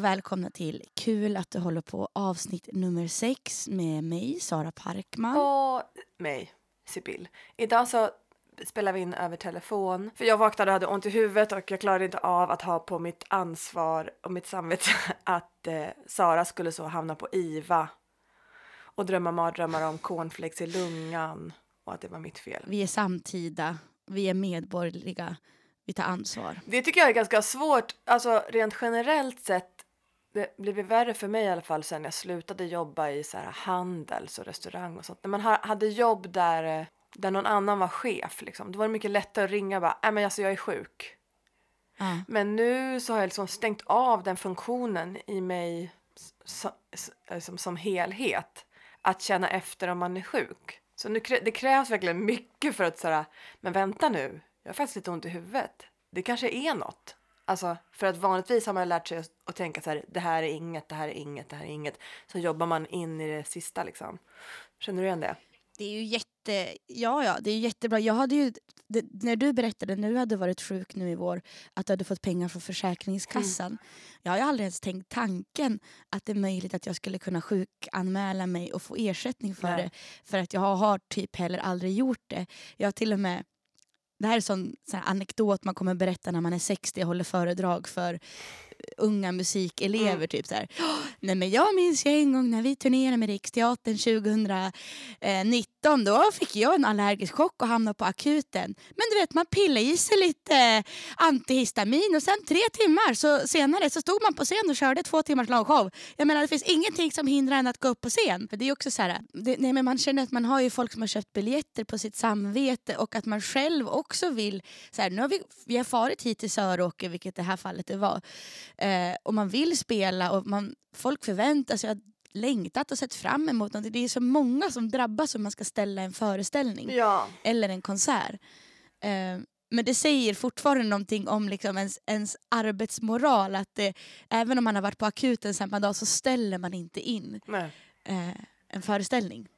Och välkomna till Kul att du håller på avsnitt nummer sex med mig, Sara Parkman. Och mig, Sibyl. Idag så spelar vi in över telefon. För jag vaknade och hade ont i huvudet och jag klarade inte av att ha på mitt ansvar och mitt samvete att eh, Sara skulle så hamna på IVA och drömma mardrömmar om cornflakes i lungan och att det var mitt fel. Vi är samtida, vi är medborgerliga, vi tar ansvar. Det tycker jag är ganska svårt, alltså rent generellt sett det blev värre för mig i alla fall sen jag slutade jobba i så här handels och restaurang och sånt. När man hade jobb där, eh, där någon annan var chef, liksom, då var det mycket lättare att ringa och bara, nej men alltså jag är sjuk. Ja. Men nu så har jag liksom stängt av den funktionen i mig som, som, som helhet. Att känna efter om man är sjuk. Så nu, det krävs verkligen mycket för att säga, men vänta nu, jag har faktiskt lite ont i huvudet. Det kanske är något. Alltså, för att vanligtvis har man lärt sig att, att tänka så här, det här är inget, det här är inget, det här är inget. Så jobbar man in i det sista liksom. Känner du igen det? Det är ju jätte, ja, ja, det är jättebra. Jag hade ju, det, när du berättade när du hade varit sjuk nu i vår att du hade fått pengar från Försäkringskassan. Jag har ju aldrig ens tänkt tanken att det är möjligt att jag skulle kunna sjukanmäla mig och få ersättning för Nej. det. För att jag har typ heller aldrig gjort det. Jag har till och med det här är sån, sån anekdot man kommer berätta när man är 60 och håller föredrag för unga musikelever. Mm. Typ så här. "Åh, Nej, men jag minns ju en gång när vi turnerade med Riksteatern 2019. Då fick jag en allergisk chock och hamnade på akuten. Men du vet, man pillade i sig lite antihistamin och sen tre timmar så senare så stod man på scen och körde två timmars lång show. Jag menar, det finns ingenting som hindrar en att gå upp på scen. För det är också så här, det, nej, men man känner att man har ju folk som har köpt biljetter på sitt samvete och att man själv också vill, så här, nu har vi, vi har farit hit till Söråker, vilket det här fallet det var, eh, och man vill spela och man, folk förväntar sig att längtat och sett fram emot någonting. Det är så många som drabbas om man ska ställa en föreställning Ja. eller en konsert. Eh, men det säger fortfarande någonting om liksom ens, ens arbetsmoral. Att det, även om man har varit på akuten samma dag så ställer man inte in eh, en föreställning.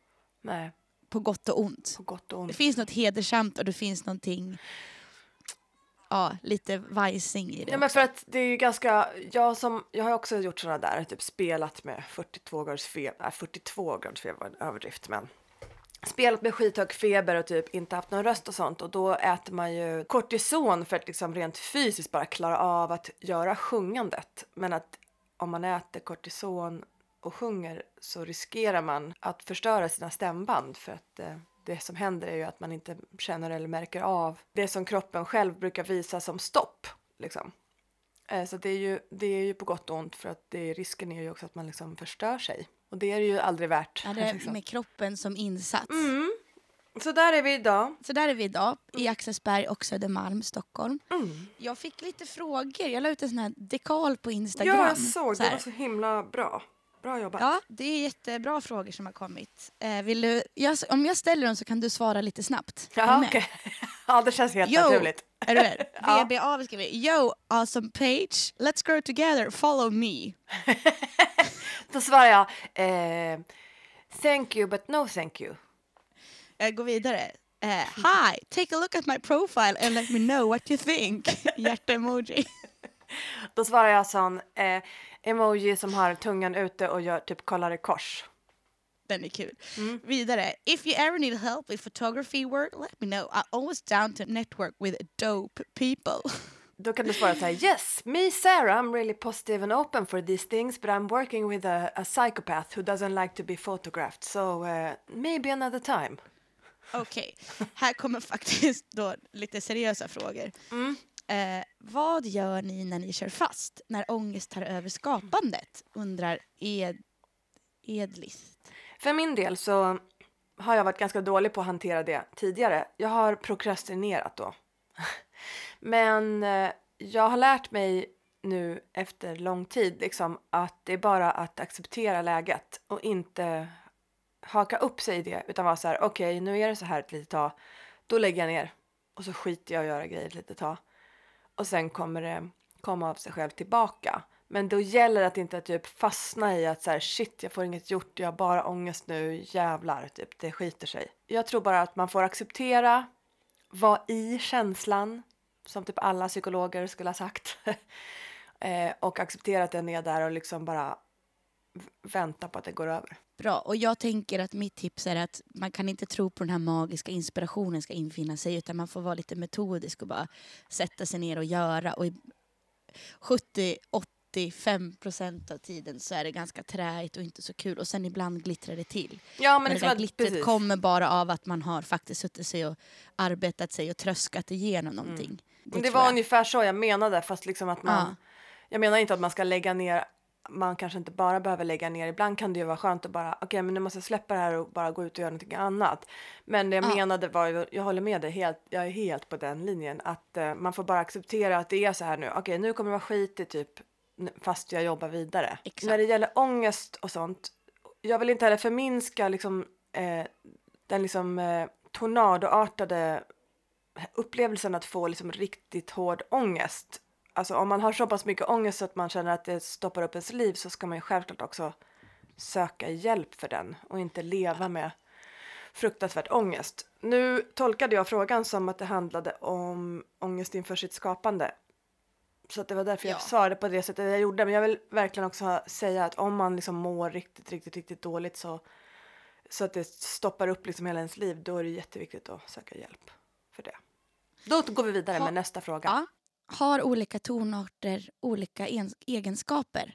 Nej, På gott och ont. på gott och Det ont. finns något hedersamt och det finns någonting ja, lite vajsing i det Ja, men för att det är ju ganska, jag, som, jag har också gjort sådana där, typ spelat med 42 graders feber, nej 42 graders feber var en överdrift men spelat med skithög feber och typ inte haft någon röst och sånt och då äter man ju kortison för att liksom rent fysiskt bara klara av att göra sjungandet. Men att om man äter kortison och sjunger så riskerar man att förstöra sina stämband för att eh, det som händer är ju att man inte känner eller märker av det som kroppen själv brukar visa som stopp. Liksom. Eh, Så det är, ju, det är ju på gott och ont för att det, risken är ju också att man liksom förstör sig. Och det är det ju aldrig värt. Ja, det är liksom. med kroppen som insats. mm. Så där är vi idag. Så där är vi idag, i Axelsberg och Södermalm, Stockholm. Mm. Jag fick lite frågor. Jag la ut en sån här dekal på Instagram. Ja, jag såg. Så Det var så himla bra. Bra jobbat. Ja, det är jättebra frågor som har kommit. Eh, vill du, jag, om jag ställer dem så kan du svara lite snabbt. Ja, okej. ja, det känns helt Jo. naturligt. Är du med? Ja. VBA skriver Yo, awesome page. Let's grow together. Follow me. Då svarar jag eh, thank you but no thank you. Jag går vidare. Eh, hi, take a look at my profile and let me know what you think. Hjärta-emoji. Då svarar jag sån eh, emoji som har tungan ute och gör typ kollar i kors. Den är kul. Mm. Vidare. If you ever need help with photography work, let me know. I'm always down to network with dope people. Då kan du svara så här, yes, me Sarah, I'm really positive and open for these things but I'm working with a, a psychopath who doesn't like to be photographed so uh, maybe another time. Okej, här kommer faktiskt då lite seriösa frågor. Mm. Eh, vad gör ni när ni kör fast? När ångest tar över skapandet? Undrar Ed, Edlist. För min del så har jag varit ganska dålig på att hantera det tidigare. Jag har prokrastinerat då. Men eh, jag har lärt mig nu efter lång tid liksom, att det är bara att acceptera läget och inte haka upp sig i det utan vara så här okej nu är det så här ett litet tag då lägger jag ner och så skiter jag i att göra grejer ett litet tag och sen kommer det komma av sig själv tillbaka. Men då gäller det att inte typ fastna i att så här shit jag får inget gjort jag har bara ångest nu jävlar typ. Det skiter sig. Jag tror bara att man får acceptera vara i känslan som typ alla psykologer skulle ha sagt. Eh, och acceptera att den är där och liksom bara vänta på att det går över. Bra. Och jag tänker att mitt tips är att man kan inte tro på den här magiska inspirationen ska infinna sig utan man får vara lite metodisk och bara sätta sig ner och göra. Och i 70-85 procent av tiden så är det ganska träigt och inte så kul och sen ibland glittrar det till. Ja, men Men det där glittret precis. kommer bara av att man har faktiskt suttit sig och arbetat sig och tröskat igenom någonting. Mm. Men det tror var jag. ungefär så jag menade, fast liksom att man... Ja. Jag menar inte att man ska lägga ner, man kanske inte bara behöver lägga ner, ibland kan det ju vara skönt att bara, okej men nu måste jag släppa det här och bara gå ut och göra någonting annat. Men det jag Ja. menade var, jag håller med dig, helt, jag är helt på den linjen, att eh, man får bara acceptera att det är så här nu, okej nu kommer det vara skit i typ, fast jag jobbar vidare. Exakt. När det gäller ångest och sånt, jag vill inte heller förminska liksom, eh, den liksom eh, tornadoartade upplevelsen att få liksom riktigt hård ångest. Alltså om man har så pass mycket ångest så att man känner att det stoppar upp ens liv så ska man ju självklart också söka hjälp för den och inte leva med fruktansvärt ångest. Nu tolkade jag frågan som att det handlade om ångest inför sitt skapande. Så att det var därför Ja. jag svarade på det sättet jag gjorde. Men jag vill verkligen också säga att om man liksom mår riktigt, riktigt, riktigt dåligt så, så att det stoppar upp liksom hela ens liv, då är det jätteviktigt att söka hjälp för det. Då går vi vidare Ha- med nästa fråga. Ja. Har olika tonarter olika en- egenskaper?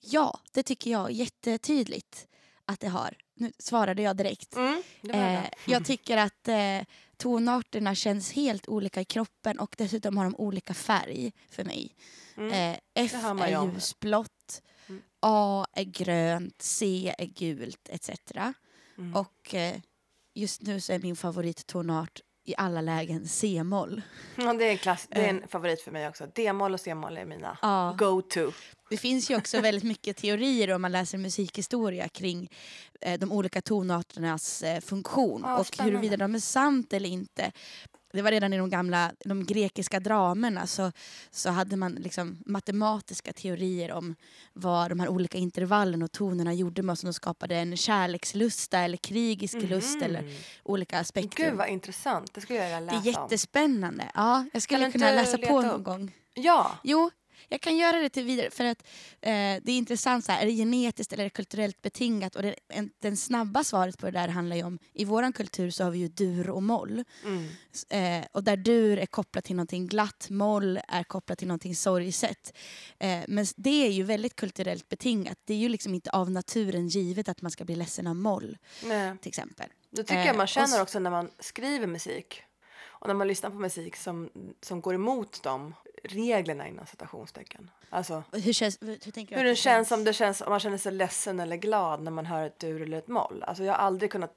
Ja, det tycker jag jättetydligt att det har. Nu svarade jag direkt. Mm, Eh, jag tycker att eh, tonarterna känns helt olika i kroppen och dessutom har de olika färg för mig. Mm. Eh, F är ljusblått, Mm. A är grönt, C är gult etc. Mm. Och eh, just nu så är min favorittonart i alla lägen C-moll. Ja, det är klass, det är en favorit för mig också. D-moll och C-moll är mina Eh. Ja. go-to. Det finns ju också väldigt mycket teorier om man läser musikhistoria kring eh, de olika tonarternas eh, funktion Ja, och spännande. huruvida de är sant eller inte. Det var redan i de gamla de grekiska dramerna så, så hade man liksom matematiska teorier om vad de här olika intervallen och tonerna gjorde med oss. De skapade en kärlekslusta eller krigisk lust eller olika. Mhm. Gud vad intressant, det skulle jag vilja det läsa är om. jättespännande. Ja, jag skulle kunna läsa på någon gång. Ja, Jo, jag kan göra det till vidare för att eh, det är intressant. Så här, är det genetiskt eller det kulturellt betingat? Och det, en, den snabba svaret på det där handlar ju om i vår kultur så har vi ju dur och moll. mm. Eh, och där dur är kopplat till någonting glatt, moll är kopplat till någonting sorgset. Eh, men det är ju väldigt kulturellt betingat. Det är ju liksom inte av naturen givet att man ska bli ledsen av moll Nej. till exempel. Det tycker Eh, jag man och känner också när man skriver musik. Och när man lyssnar på musik som, som går emot de reglerna inom citationstecken. Alltså Hur, känns, hur tänker du hur det känns, om det känns om man känner sig ledsen eller glad när man hör ett dur eller ett moll. Alltså jag har aldrig kunnat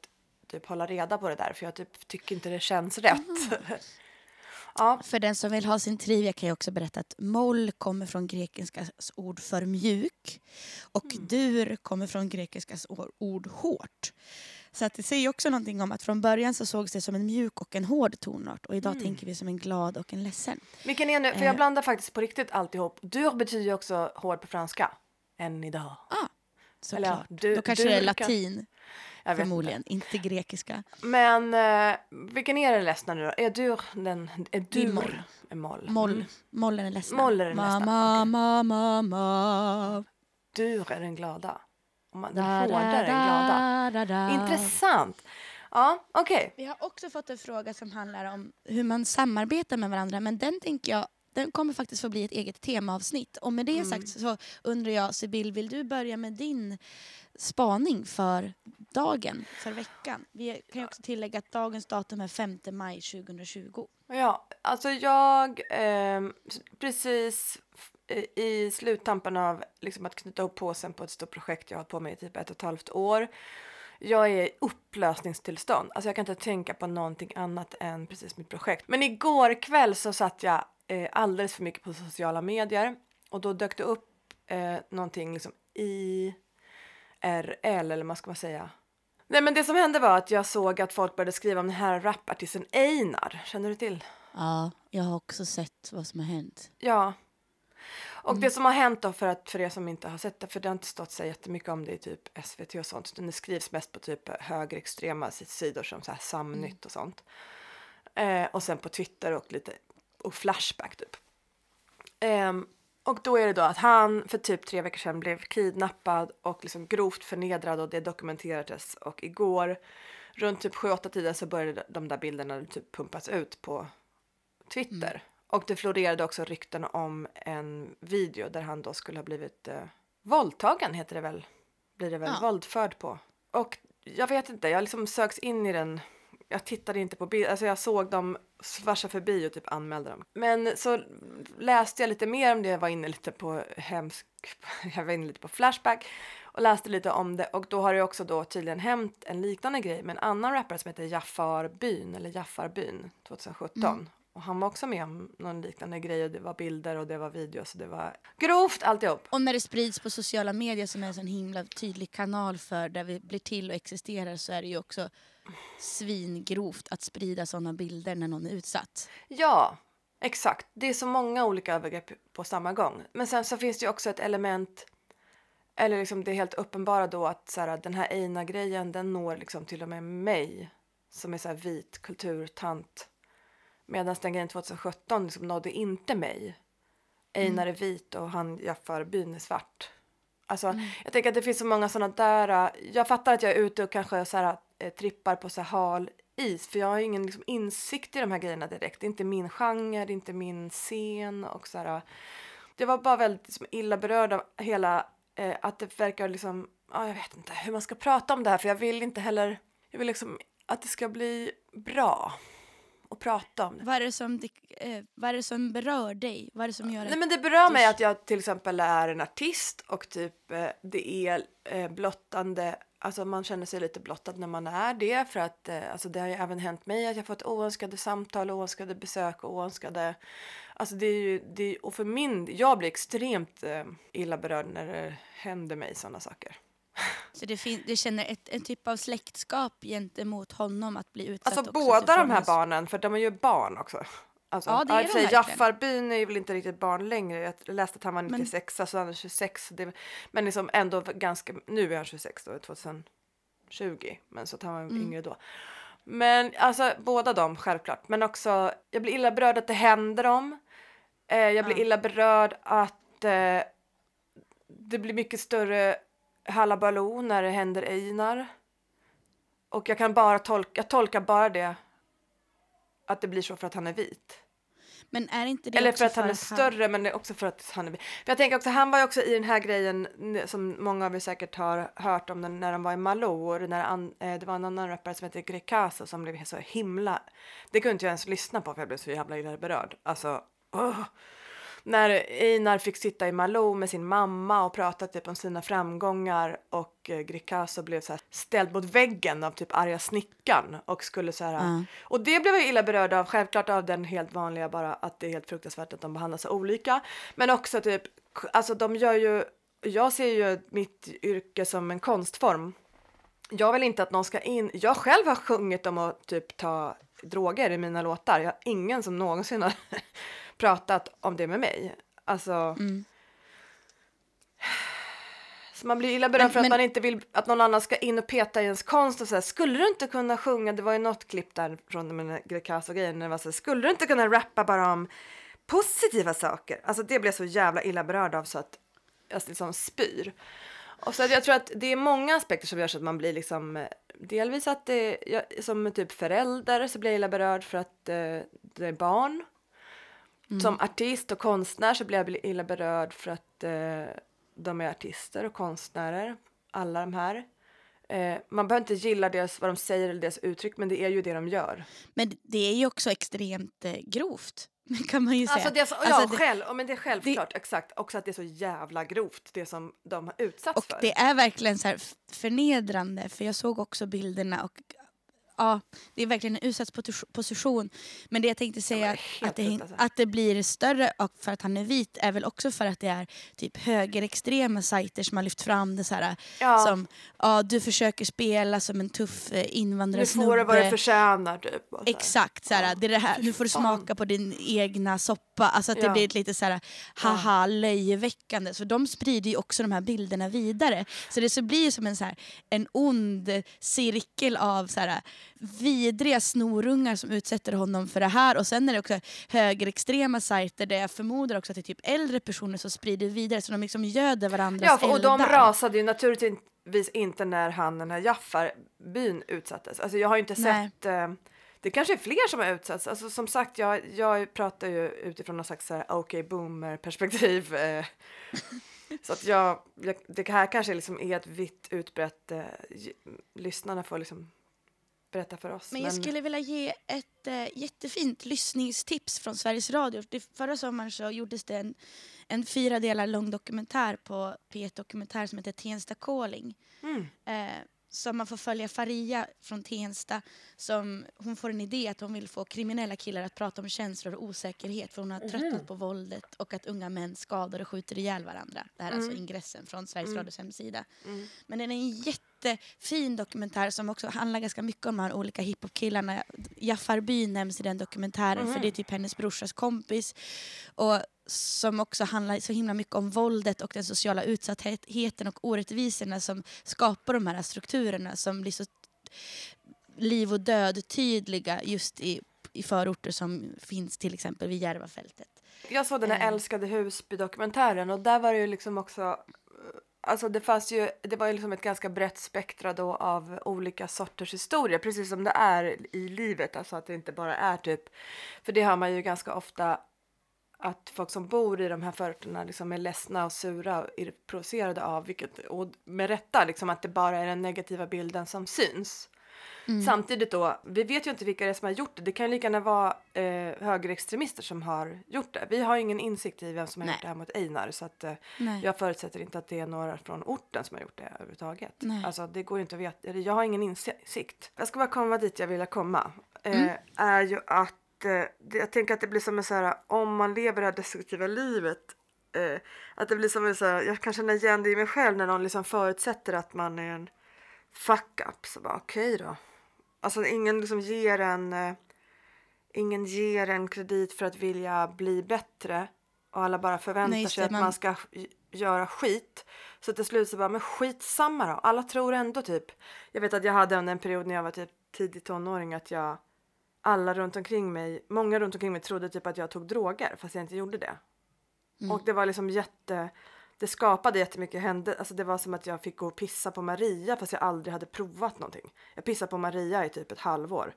typ hålla reda på det där för jag typ tycker inte det känns rätt. ja, För den som vill ha sin trivia kan jag också berätta att moll kommer från grekiskans ord för mjuk och Mm. dur kommer från grekiskans or- ord hårt. Så att det säger också någonting om att från början så sågs det som en mjuk och en hård tonart och idag Mm. tänker vi som en glad och en ledsen. vilken är nu? För Eh. jag blandar faktiskt på riktigt alltihop. Dur betyder ju också hård på franska. Än idag. Eller ja, Såklart. du- Då kanske det är latin Jag förmodligen, inte grekiska. Men eh, vilken är den ledsna nu då? Är dur den? Är dur? moll. Är moll. Moll. Mm. Moll är den ledsna. Moll är den ledsna, Ma, ma, ma, ma. Dur är den glada. Man, Da, den hårda är den da, glada. da, da. Intressant. Ja, okej. Vi har också fått en fråga som handlar om hur man samarbetar med varandra. Men den tänker jag den kommer faktiskt få bli ett eget temaavsnitt. Och med det Mm. sagt så undrar jag, Sibyl, vill du börja med din spaning för dagen, för veckan? Vi kan ju också tillägga att dagens datum är 5 maj 2020. Ja, alltså jag s- precis i- sluttampen av liksom att knyta ihop påsen på ett stort projekt jag har hållit på med i typ ett och ett halvt år. Jag är i upplösningstillstånd. Alltså jag kan inte tänka på någonting annat än precis mitt projekt. Men igår kväll så satt jag eh, alldeles för mycket på sociala medier och då dök det upp eh, någonting liksom IRL eller vad ska man säga. Nej men det som hände var att jag såg att folk började skriva om den här rapartisten Einar. Känner du till? Ja, jag har också sett vad som har hänt. Ja. Och Mm. det som har hänt då för, att, för er som inte har sett det, för det har inte stått så jättemycket om det i typ SVT och sånt, utan det skrivs mest på typ högerextrema sidor som så här Samnytt och sånt. Eh, och sen på Twitter och lite och Flashback typ. Ehm, Och då är det då att han för typ tre veckor sedan blev kidnappad och liksom grovt förnedrad och det dokumenterades och igår runt typ 7-8 tiden så började de där bilderna typ pumpas ut på Twitter. Mm. Och det florerade också rykten om en video där han då skulle ha blivit eh, våldtagen heter det väl, blir det väl, ja. våldförd på. Och jag vet inte, jag liksom söks in i den jag tittade inte på bild, alltså jag såg dem svarsa förbi och typ anmälde dem. Men så läste jag lite mer om det, jag var inne lite på hemsk, jag var inne lite på Flashback och läste lite om det och då har det också då tydligen hänt en liknande grej med en annan rappare som heter Jaffar Byn eller Jaffar Byn 2017. Mm. Och han var också med om någon liknande grej och det var bilder och det var videos och det var grovt alltihop. Och när det sprids på sociala medier som är en sån himla tydlig kanal för där vi blir till och existerar så är det ju också svingrovt att sprida såna bilder när någon är utsatt. Ja, exakt. Det är så många olika övergrepp på samma gång. Men sen så finns det ju också ett element eller liksom det är helt uppenbara då att så här, den här Eina-grejen den når liksom till och med mig som är så här vit kulturtant Medan den grejen 2017 liksom nådde inte mig. Einar mm. är vit och han Jaffar byn är svart. Alltså, mm. Jag tänker att det finns så många sådana där... Jag fattar att jag är ute och kanske så här, eh, trippar på så här hal is för jag har ingen liksom, insikt i de här grejerna direkt. Det är inte min genre, det är inte min scen och så här, Jag var bara väldigt liksom, illa berörd av hela eh, att det verkar liksom... Ja, jag vet inte hur man ska prata om det här för jag vill inte heller... Jag vill liksom att det ska bli bra och prata om det. Vad är det som, eh, vad är det som berör dig? Vad är det som gör Nej, men det berör mig att jag till exempel är en artist och typ eh, det är eh, blottande Alltså man känner sig lite blottad när man är det för att eh, alltså det har ju även hänt mig att jag fått oönskade samtal, oönskade besök och oönskade Alltså det är ju, det är, och för min, jag blir extremt eh, illa berörd när det händer mig sådana saker. Så det du känner ett, en typ av släktskap gentemot honom att bli utsatt Alltså båda de här barnen, för de är ju barn också. Alltså, ja, det är de Jaffarbyn är väl inte riktigt barn längre. Jag läste att han var 96, men... så han är 26. Det, men liksom ändå ganska, nu är han 26 då, 2020. Men så att han var mm. yngre då. Men alltså båda dem självklart. Men också, jag blir illa berörd att det händer dem. Eh, jag blir ja. illa berörd att eh, det blir mycket större halabaloo när det händer Einar. Och jag kan bara tolka, jag tolkar bara det att det blir så för att han är vit. Men är inte det Eller för att han är att större, han... men det är också för att han är vit. För jag tänker också, han var ju också i den här grejen som många av er säkert har hört om den, när han var i Malou. När han, eh, det var en annan rappare som heter Greekazo som blev så himla... Det kunde inte jag ens lyssna på för jag blev så jävla illa berörd. Alltså, oh när Einar fick sitta i Malou med sin mamma och prata typ om sina framgångar och eh, Gricasso blev så här ställd mot väggen av typ arga snickaren och skulle så här mm. och det blev jag illa berörd av självklart av den helt vanliga bara att det är helt fruktansvärt att de behandlas så olika men också typ alltså de gör ju jag ser ju mitt yrke som en konstform. Jag vill inte att någon ska in. Jag själv har sjungit om att typ ta droger i mina låtar. Jag har ingen som någonsin har pratat om det med mig. Alltså... Mm. Så man blir illa berörd för att men... man inte vill att någon annan ska in och peta i ens konst och säga skulle du inte kunna sjunga, det var ju något klipp där från Greekazo-grejen, det var så skulle du inte kunna rappa bara om positiva saker? Alltså det blev så jävla illa berörd av så att jag liksom spyr. Och så jag tror att det är många aspekter som gör så att man blir liksom eh, delvis att det, jag, som typ förälder så blir jag illa berörd för att eh, det är barn Mm. Som artist och konstnär så blir jag illa berörd för att eh, de är artister och konstnärer, alla de här. Eh, man behöver inte gilla deras, vad de säger eller deras uttryck, men det är ju det de gör. Men det är ju också extremt eh, grovt. kan man ju säga. Alltså det är så, ja, alltså det, själv, men det är självklart, det, exakt. Också att det är så jävla grovt, det som de har utsatts och för. Det är verkligen så förnedrande, för jag såg också bilderna och ja, det är verkligen en utsatt position. Men det jag tänkte säga, att det, alltså. att det blir större och för att han är vit är väl också för att det är typ högerextrema sajter som har lyft fram det så här, ja. som ja, du försöker spela som en tuff eh, invandrarsnubbe. Nu får du vad du förtjänar typ. Exakt, så här, ja. det är det här, nu får du smaka på din egna soppa. Alltså att det blir lite så här, haha löjeväckande. Så de sprider ju också de här bilderna vidare. Så det så blir som en, så här, en ond cirkel av så här, vidriga snorungar som utsätter honom för det här. Och sen är det också högerextrema sajter där jag förmodar också att det är typ äldre personer som sprider vidare så de liksom göder varandras Ja, för, och de rasade ju naturligtvis inte när han, den här Jaffar-byn utsattes. Alltså jag har ju inte Nej. sett... Eh, det kanske är fler som har utsatts. Alltså som sagt, jag, jag pratar ju utifrån någon slags okej boomer-perspektiv. Eh, så att jag, jag, det här kanske liksom är ett vitt utbrett... Eh, lyssnarna får liksom berätta för oss. Men jag skulle vilja ge ett eh, jättefint lyssningstips från Sveriges Radio. Det, förra sommaren så gjordes det en, en fyra delar lång dokumentär på P1 Dokumentär som heter Tensta Calling. Mm. Eh, så man får följa Faria från Tensta. Som, hon får en idé att hon vill få kriminella killar att prata om känslor och osäkerhet för hon har tröttnat på våldet och att unga män skadar och skjuter ihjäl varandra. Det här är alltså ingressen från Sveriges Radios hemsida. Men den är en jättefin dokumentär som också handlar ganska mycket om de här olika hiphop-killarna. Jaffarby nämns i den dokumentären för det är typ hennes brorsas kompis. Och som också handlar så himla mycket om våldet och den sociala utsattheten och orättvisorna som skapar de här strukturerna som blir så liv och död tydliga just i, i förorter som finns till exempel vid Järvafältet. Jag såg den här Eh. Älskade Husby-dokumentären och där var det ju liksom också eh, Alltså det fanns ju, det var ju liksom ett ganska brett spektra då av olika sorters historier, precis som det är i livet, alltså att det inte bara är typ, för det har man ju ganska ofta att folk som bor i de här förorterna liksom är ledsna och sura och provocerade av, vilket, och med rätta, liksom att det bara är den negativa bilden som syns. Samtidigt då, vi vet ju inte vilka det är som har gjort det. Det kan ju lika gärna vara eh, högerextremister som har gjort det. Vi har ingen insikt i vem som har Nej. gjort det här mot Einar så att eh, jag förutsätter inte att det är några från orten som har gjort det överhuvudtaget. Nej. Alltså det går ju inte att veta, jag har ingen insikt. Jag ska bara komma dit jag vill komma. Eh, Mm. Är ju att, jag tänker att det blir som en så här, om man lever det här destruktiva livet eh, att det blir som en så här, jag kan känna igen det i mig själv när någon liksom förutsätter att man är en fuck up så bara okej då. Alltså ingen liksom ger en eh, ingen ger en kredit för att vilja bli bättre och alla bara förväntar Nej, sig att man- man ska göra skit. Så till slut så bara, men skitsamma då. Alla tror ändå typ. Jag vet att jag hade under en period när jag var typ tidig tonåring att jag alla runt omkring mig, många runt omkring mig trodde typ att jag tog droger fast jag inte gjorde det. Och det var liksom jätte, det skapade jättemycket hände, alltså det var som att jag fick gå och pissa på Maria fast jag aldrig hade provat någonting. Jag pissade på Maria i typ ett halvår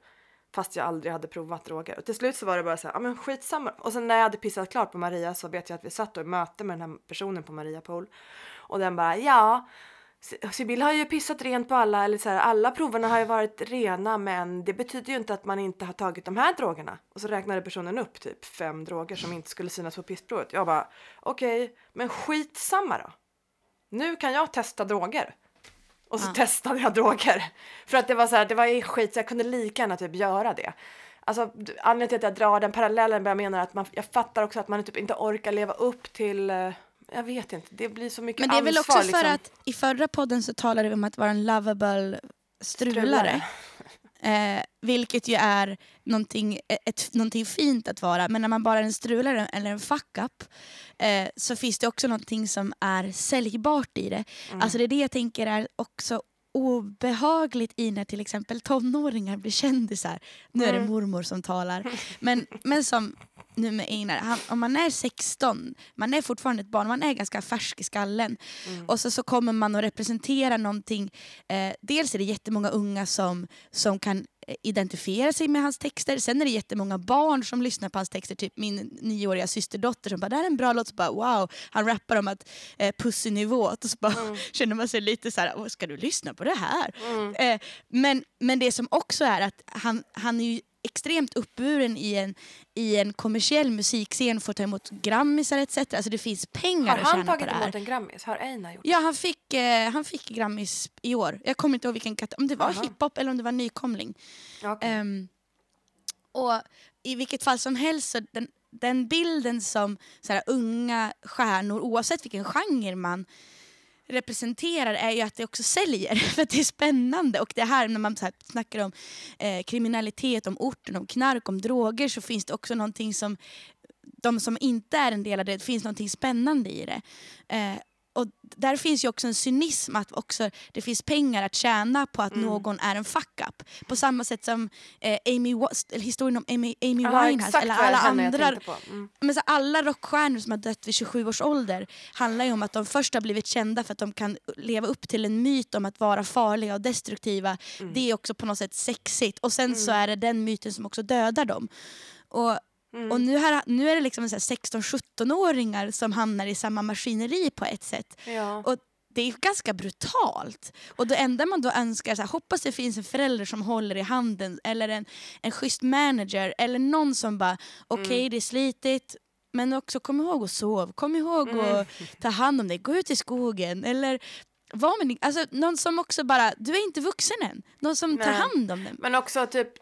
fast jag aldrig hade provat droger. Och till slut så var det bara så här, ja men skitsamma. Och sen när jag hade pissat klart på Maria så vet jag att vi satt och möte med den här personen på Maria Pool och den bara ja Sibylla har ju pissat rent på alla, eller så här, alla proverna har ju varit rena men det betyder ju inte att man inte har tagit de här drogerna. Och så räknade personen upp typ fem droger som inte skulle synas på pissprovet. Jag bara okej, men skitsamma då. Nu kan jag testa droger. Och så Ja. testade jag droger. För att det var så här, det var skit så jag kunde lika gärna typ göra det. Alltså anledningen till att jag drar den parallellen jag menar att man, jag fattar också att man typ inte orkar leva upp till, eh, jag vet inte, det blir så mycket Men det är väl också ansvar, för liksom. att i förra podden så talade vi om att vara en lovable strulare. Strulare. Eh, vilket ju är någonting, ett, någonting fint att vara. Men när man bara är en strulare eller en fuck-up eh, så finns det också någonting som är säljbart i det. Mm. Alltså det är det jag tänker är också obehagligt i när till exempel tonåringar blir kändisar. Nu är det Mm. mormor som talar. Men, men som nu med Einar, han, om man är 16, man är fortfarande ett barn, man är ganska färsk i skallen. Mm. Och så, så kommer man att representera någonting. Eh, dels är det jättemånga unga som, som kan eh, identifiera sig med hans texter. Sen är det jättemånga barn som lyssnar på hans texter. Typ min nioåriga systerdotter som bara “det här är en bra låt”. Så bara, wow, han rappar om att eh, pussynivå. Och så bara, känner man sig lite så här, "Åh, ska du lyssna på det här? Eh, men, men det som också är att han, han är ju extremt uppburen i en, i en kommersiell musikscen, får ta emot grammisar etc. Alltså det finns pengar Har att han tjäna på tagit det här. emot en Grammis? Har Einar gjort det? Ja, han fick, eh, han fick Grammis i år. Jag kommer inte ihåg vilken kategori, om det var Jaha. hiphop eller om det var nykomling. Ja, okej. Ehm, och i vilket fall som helst, så den, den bilden som så här, unga stjärnor, oavsett vilken genre man representerar är ju att det också säljer, för att det är spännande. Och det här när man så här, snackar om eh, kriminalitet, om orten, om knark, om droger så finns det också någonting som de som inte är en del av det, det finns någonting spännande i det. Eh, och där finns ju också en cynism att också det finns pengar att tjäna på att Mm. någon är en fuck-up. På samma sätt som eh, Amy, historien om Amy, Amy Ja, Winehouse eller alla andra. Mm. men så alla rockstjärnor som har dött vid 27 års ålder handlar ju om att de först har blivit kända för att de kan leva upp till en myt om att vara farliga och destruktiva. Mm. Det är också på något sätt sexigt. Och sen så är det den myten som också dödar dem. Och, Mm. och nu, här, nu är det liksom så här 16-17-åringar som hamnar i samma maskineri på ett sätt. Ja. Och det är ganska brutalt. Och det enda man då önskar, så här, hoppas det finns en förälder som håller i handen eller en, en schysst manager eller någon som bara okej Mm. det är slitigt men också kom ihåg att sova, kom ihåg Mm. att ta hand om dig, gå ut i skogen eller vad med, alltså, någon som också bara, du är inte vuxen än. Någon som tar Nej. hand om dig. Men också typ,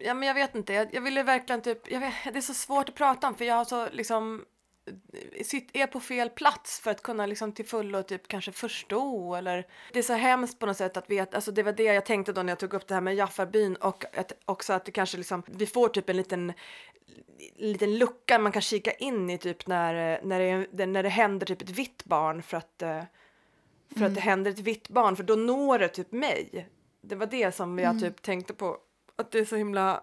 ja men jag vet inte, jag, jag ville verkligen typ, jag vet, det är så svårt att prata om för jag har så liksom sitt, är på fel plats för att kunna liksom till fullo typ kanske förstå eller det är så hemskt på något sätt att veta, alltså det var det jag tänkte då när jag tog upp det här med Jaffarbyn och att, också att det kanske liksom, vi får typ en liten en liten lucka man kan kika in i typ när, när, det, när det händer typ ett vitt barn för att eh, för att det händer ett vitt barn för då når det typ mig. Det var det som jag typ tänkte på. Att det är så himla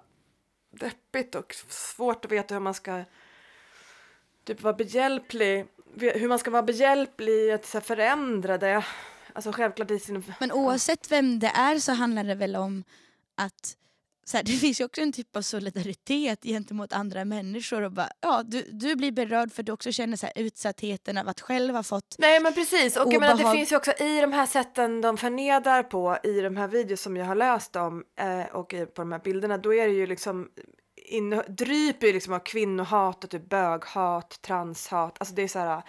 deppigt och svårt att veta hur man ska typ vara behjälplig. Hur man ska vara behjälplig i att så här, förändra det. Alltså självklart i sin... Men oavsett vem det är så handlar det väl om att så här, det finns ju också en typ av solidaritet gentemot andra människor. Och bara, ja, du, du blir berörd för du också känner så här, utsattheten av att själv ha fått... Nej men precis och jag menar, det Obehag- finns ju också i de här sätten de förnedrar på i de här videos som jag har läst om eh, och på de här bilderna då är det ju liksom inne, dryper ju liksom av kvinnohat och typ böghat, transhat, alltså det är så här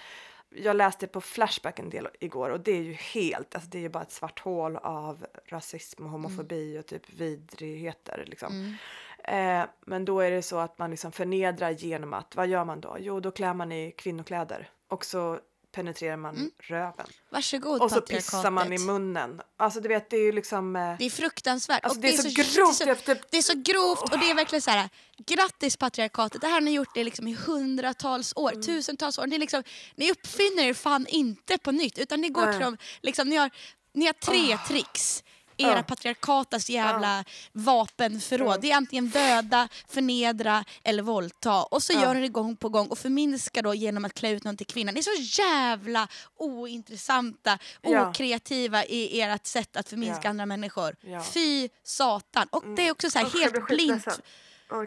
jag läste på Flashback en del igår och det är ju helt, alltså det är ju bara ett svart hål av rasism och homofobi och typ vidrigheter liksom. Eh, men då är det så att man liksom förnedrar genom att, vad gör man då? Jo, då klär man i kvinnokläder och så penetrerar man röven. Varsågod Och så pissar man i munnen. Alltså du vet, det är ju liksom... Eh, Det är fruktansvärt. Alltså, och det är så grovt, Det är så, det är så grovt och det är verkligen så här. Grattis patriarkatet, det här har ni gjort det liksom i hundratals år, Mm. tusentals år. Ni, liksom, ni uppfinner er fan inte på nytt utan ni går Nej. till dem, liksom, ni, har, ni har tre tricks. Era Ja. patriarkatas jävla vapenförråd. Det är antingen döda, förnedra eller våldta. Och så Ja. gör ni det gång på gång och förminskar då genom att klä ut någon till kvinna. Ni är så jävla ointressanta, Ja. okreativa i ert sätt att förminska Ja. andra människor. Ja. Fy satan. Och det är också så här helt blint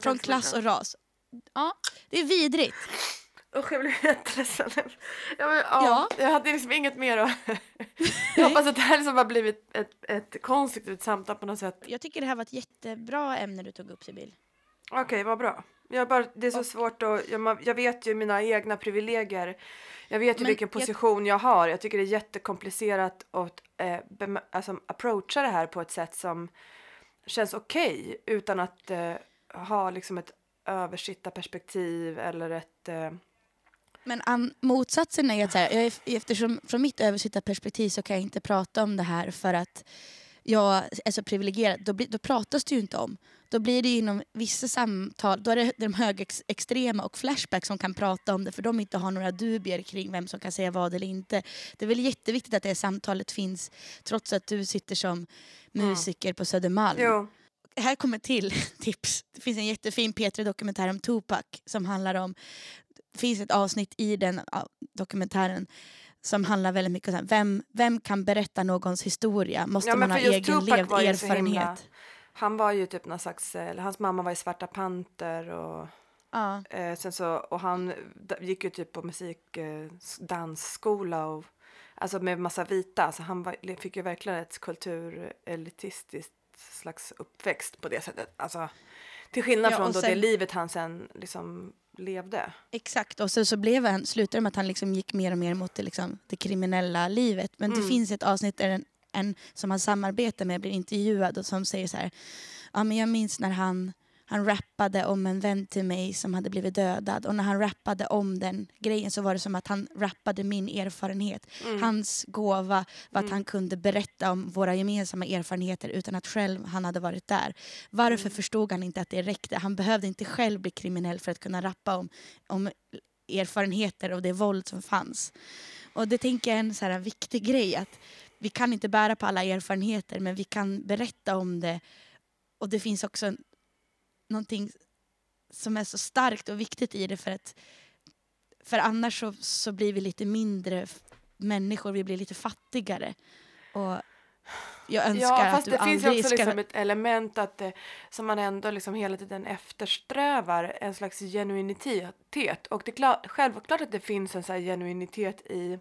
från klass och ras. Ja, det är vidrigt. Usch, jag blir jätteledsen. Ja, men, ja, Ja. Jag hade liksom inget mer att... jag hoppas att det här liksom har blivit ett, ett konstruktivt samtal på något sätt. Jag tycker det här var ett jättebra ämne du tog upp Sibyl. Okej, vad bra. Jag bara, det är så svårt att... Jag, jag vet ju mina egna privilegier. Jag vet ju vilken jag- position jag har. Jag tycker det är jättekomplicerat att eh, alltså, approacha det här på ett sätt som känns okej utan att eh, ha liksom ett översittarperspektiv eller ett... Eh, Men an, motsatsen är att så här, jag eftersom från mitt översittarperspektiv så kan jag inte prata om det här för att jag är så privilegierad. Då, blir, då pratas det ju inte om. Då blir det ju inom vissa samtal, då är det de högerextrema och Flashback som kan prata om det för de inte har några dubier kring vem som kan säga vad eller inte. Det är väl jätteviktigt att det samtalet finns trots att du sitter som musiker på Södermalm. jo. Här kommer till tips. Det finns en jättefin P3-dokumentär om Tupac som handlar om... Det finns ett avsnitt i den dokumentären som handlar väldigt mycket om vem, vem kan berätta någons historia? Måste Ja, man ha egen Tupac levd erfarenhet? Han var ju typ någon slags... Eller hans mamma var i Svarta Panter och... Ja. Eh, sen så, och han gick ju typ på musik, eh, dansskola och alltså med massa vita. Så han var, fick ju verkligen ett kulturelitistiskt slags uppväxt på det sättet. Alltså, till skillnad Ja, från då det sen- livet han sen liksom levde. Exakt, och så, så blev han, slutade med att han liksom gick mer och mer mot det, liksom, det kriminella livet. Men Mm. det finns ett avsnitt där en, en som han samarbetar med blir intervjuad och som säger så här. Ja, men jag minns när han, han rappade om en vän till mig som hade blivit dödad. Och när han rappade om den grejen så var det som att han rappade min erfarenhet. Mm. Hans gåva var att han kunde berätta om våra gemensamma erfarenheter utan att själv han hade varit där. Varför Mm. förstod han inte att det räckte? Han behövde inte själv bli kriminell för att kunna rappa om, om erfarenheter av det våld som fanns. Och det tänker jag är en så här viktig grej. att Vi kan inte bära på alla erfarenheter men vi kan berätta om det. Och det finns också en- någonting som är så starkt och viktigt i det för att för annars så, så blir vi lite mindre människor, vi blir lite fattigare. Och jag önskar Ja, att fast du det finns ju också ska... liksom ett element att det, som man ändå liksom hela tiden eftersträvar, en slags genuinitet. Och det är klart, självklart att det finns en så genuinitet i,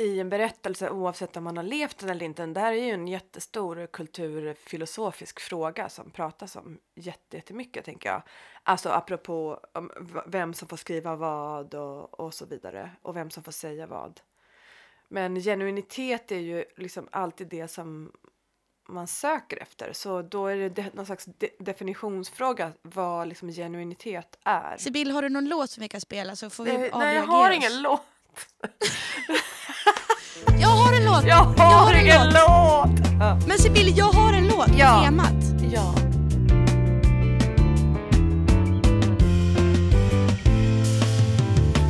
i en berättelse oavsett om man har levt den eller inte. Det här är ju en jättestor kulturfilosofisk fråga som pratas om jätte- jättemycket tänker jag. Alltså apropå vem som får skriva vad och, och så vidare och vem som får säga vad. Men genuinitet är ju liksom alltid det som man söker efter. Så då är det de, någon slags de, definitionsfråga vad liksom genuinitet är. Sibyl, har du någon låt som vi kan spela så får vi Eh, Nej, jag har oss? ingen låt. Jag har en låt! Jag har, har en ingen låt. låt! Ja. Men Sibyl, jag har en låt Ja. på temat. ja.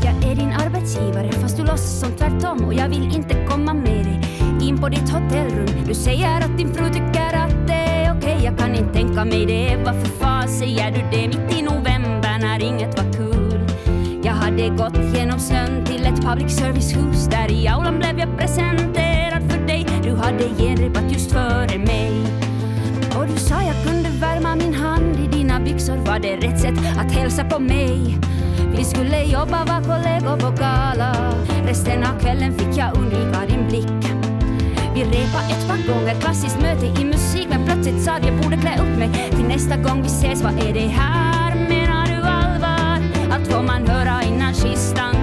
Jag är din arbetsgivare fast du låtsas som tvärtom och jag vill inte komma med dig in på ditt hotellrum. Du säger att din fru tycker att det är okej. Jag kan inte tänka mig det. Varför fan säger du det mitt i november när inget var kul? Jag hade gått genom snön public service-hus. Där i aulan blev jag presenterad för dig. Du hade genrepat just före mig. Och du sa jag kunde värma min hand i dina byxor. Var det rätt sätt att hälsa på mig? Vi skulle jobba, var kollegor på gala. Resten av kvällen fick jag undvika din blick. Vi repa ett par gånger, klassiskt möte i musik men plötsligt sa du jag borde klä upp mig till nästa gång vi ses. Vad är det här? Menar du allvar? Allt får man höra innan kistan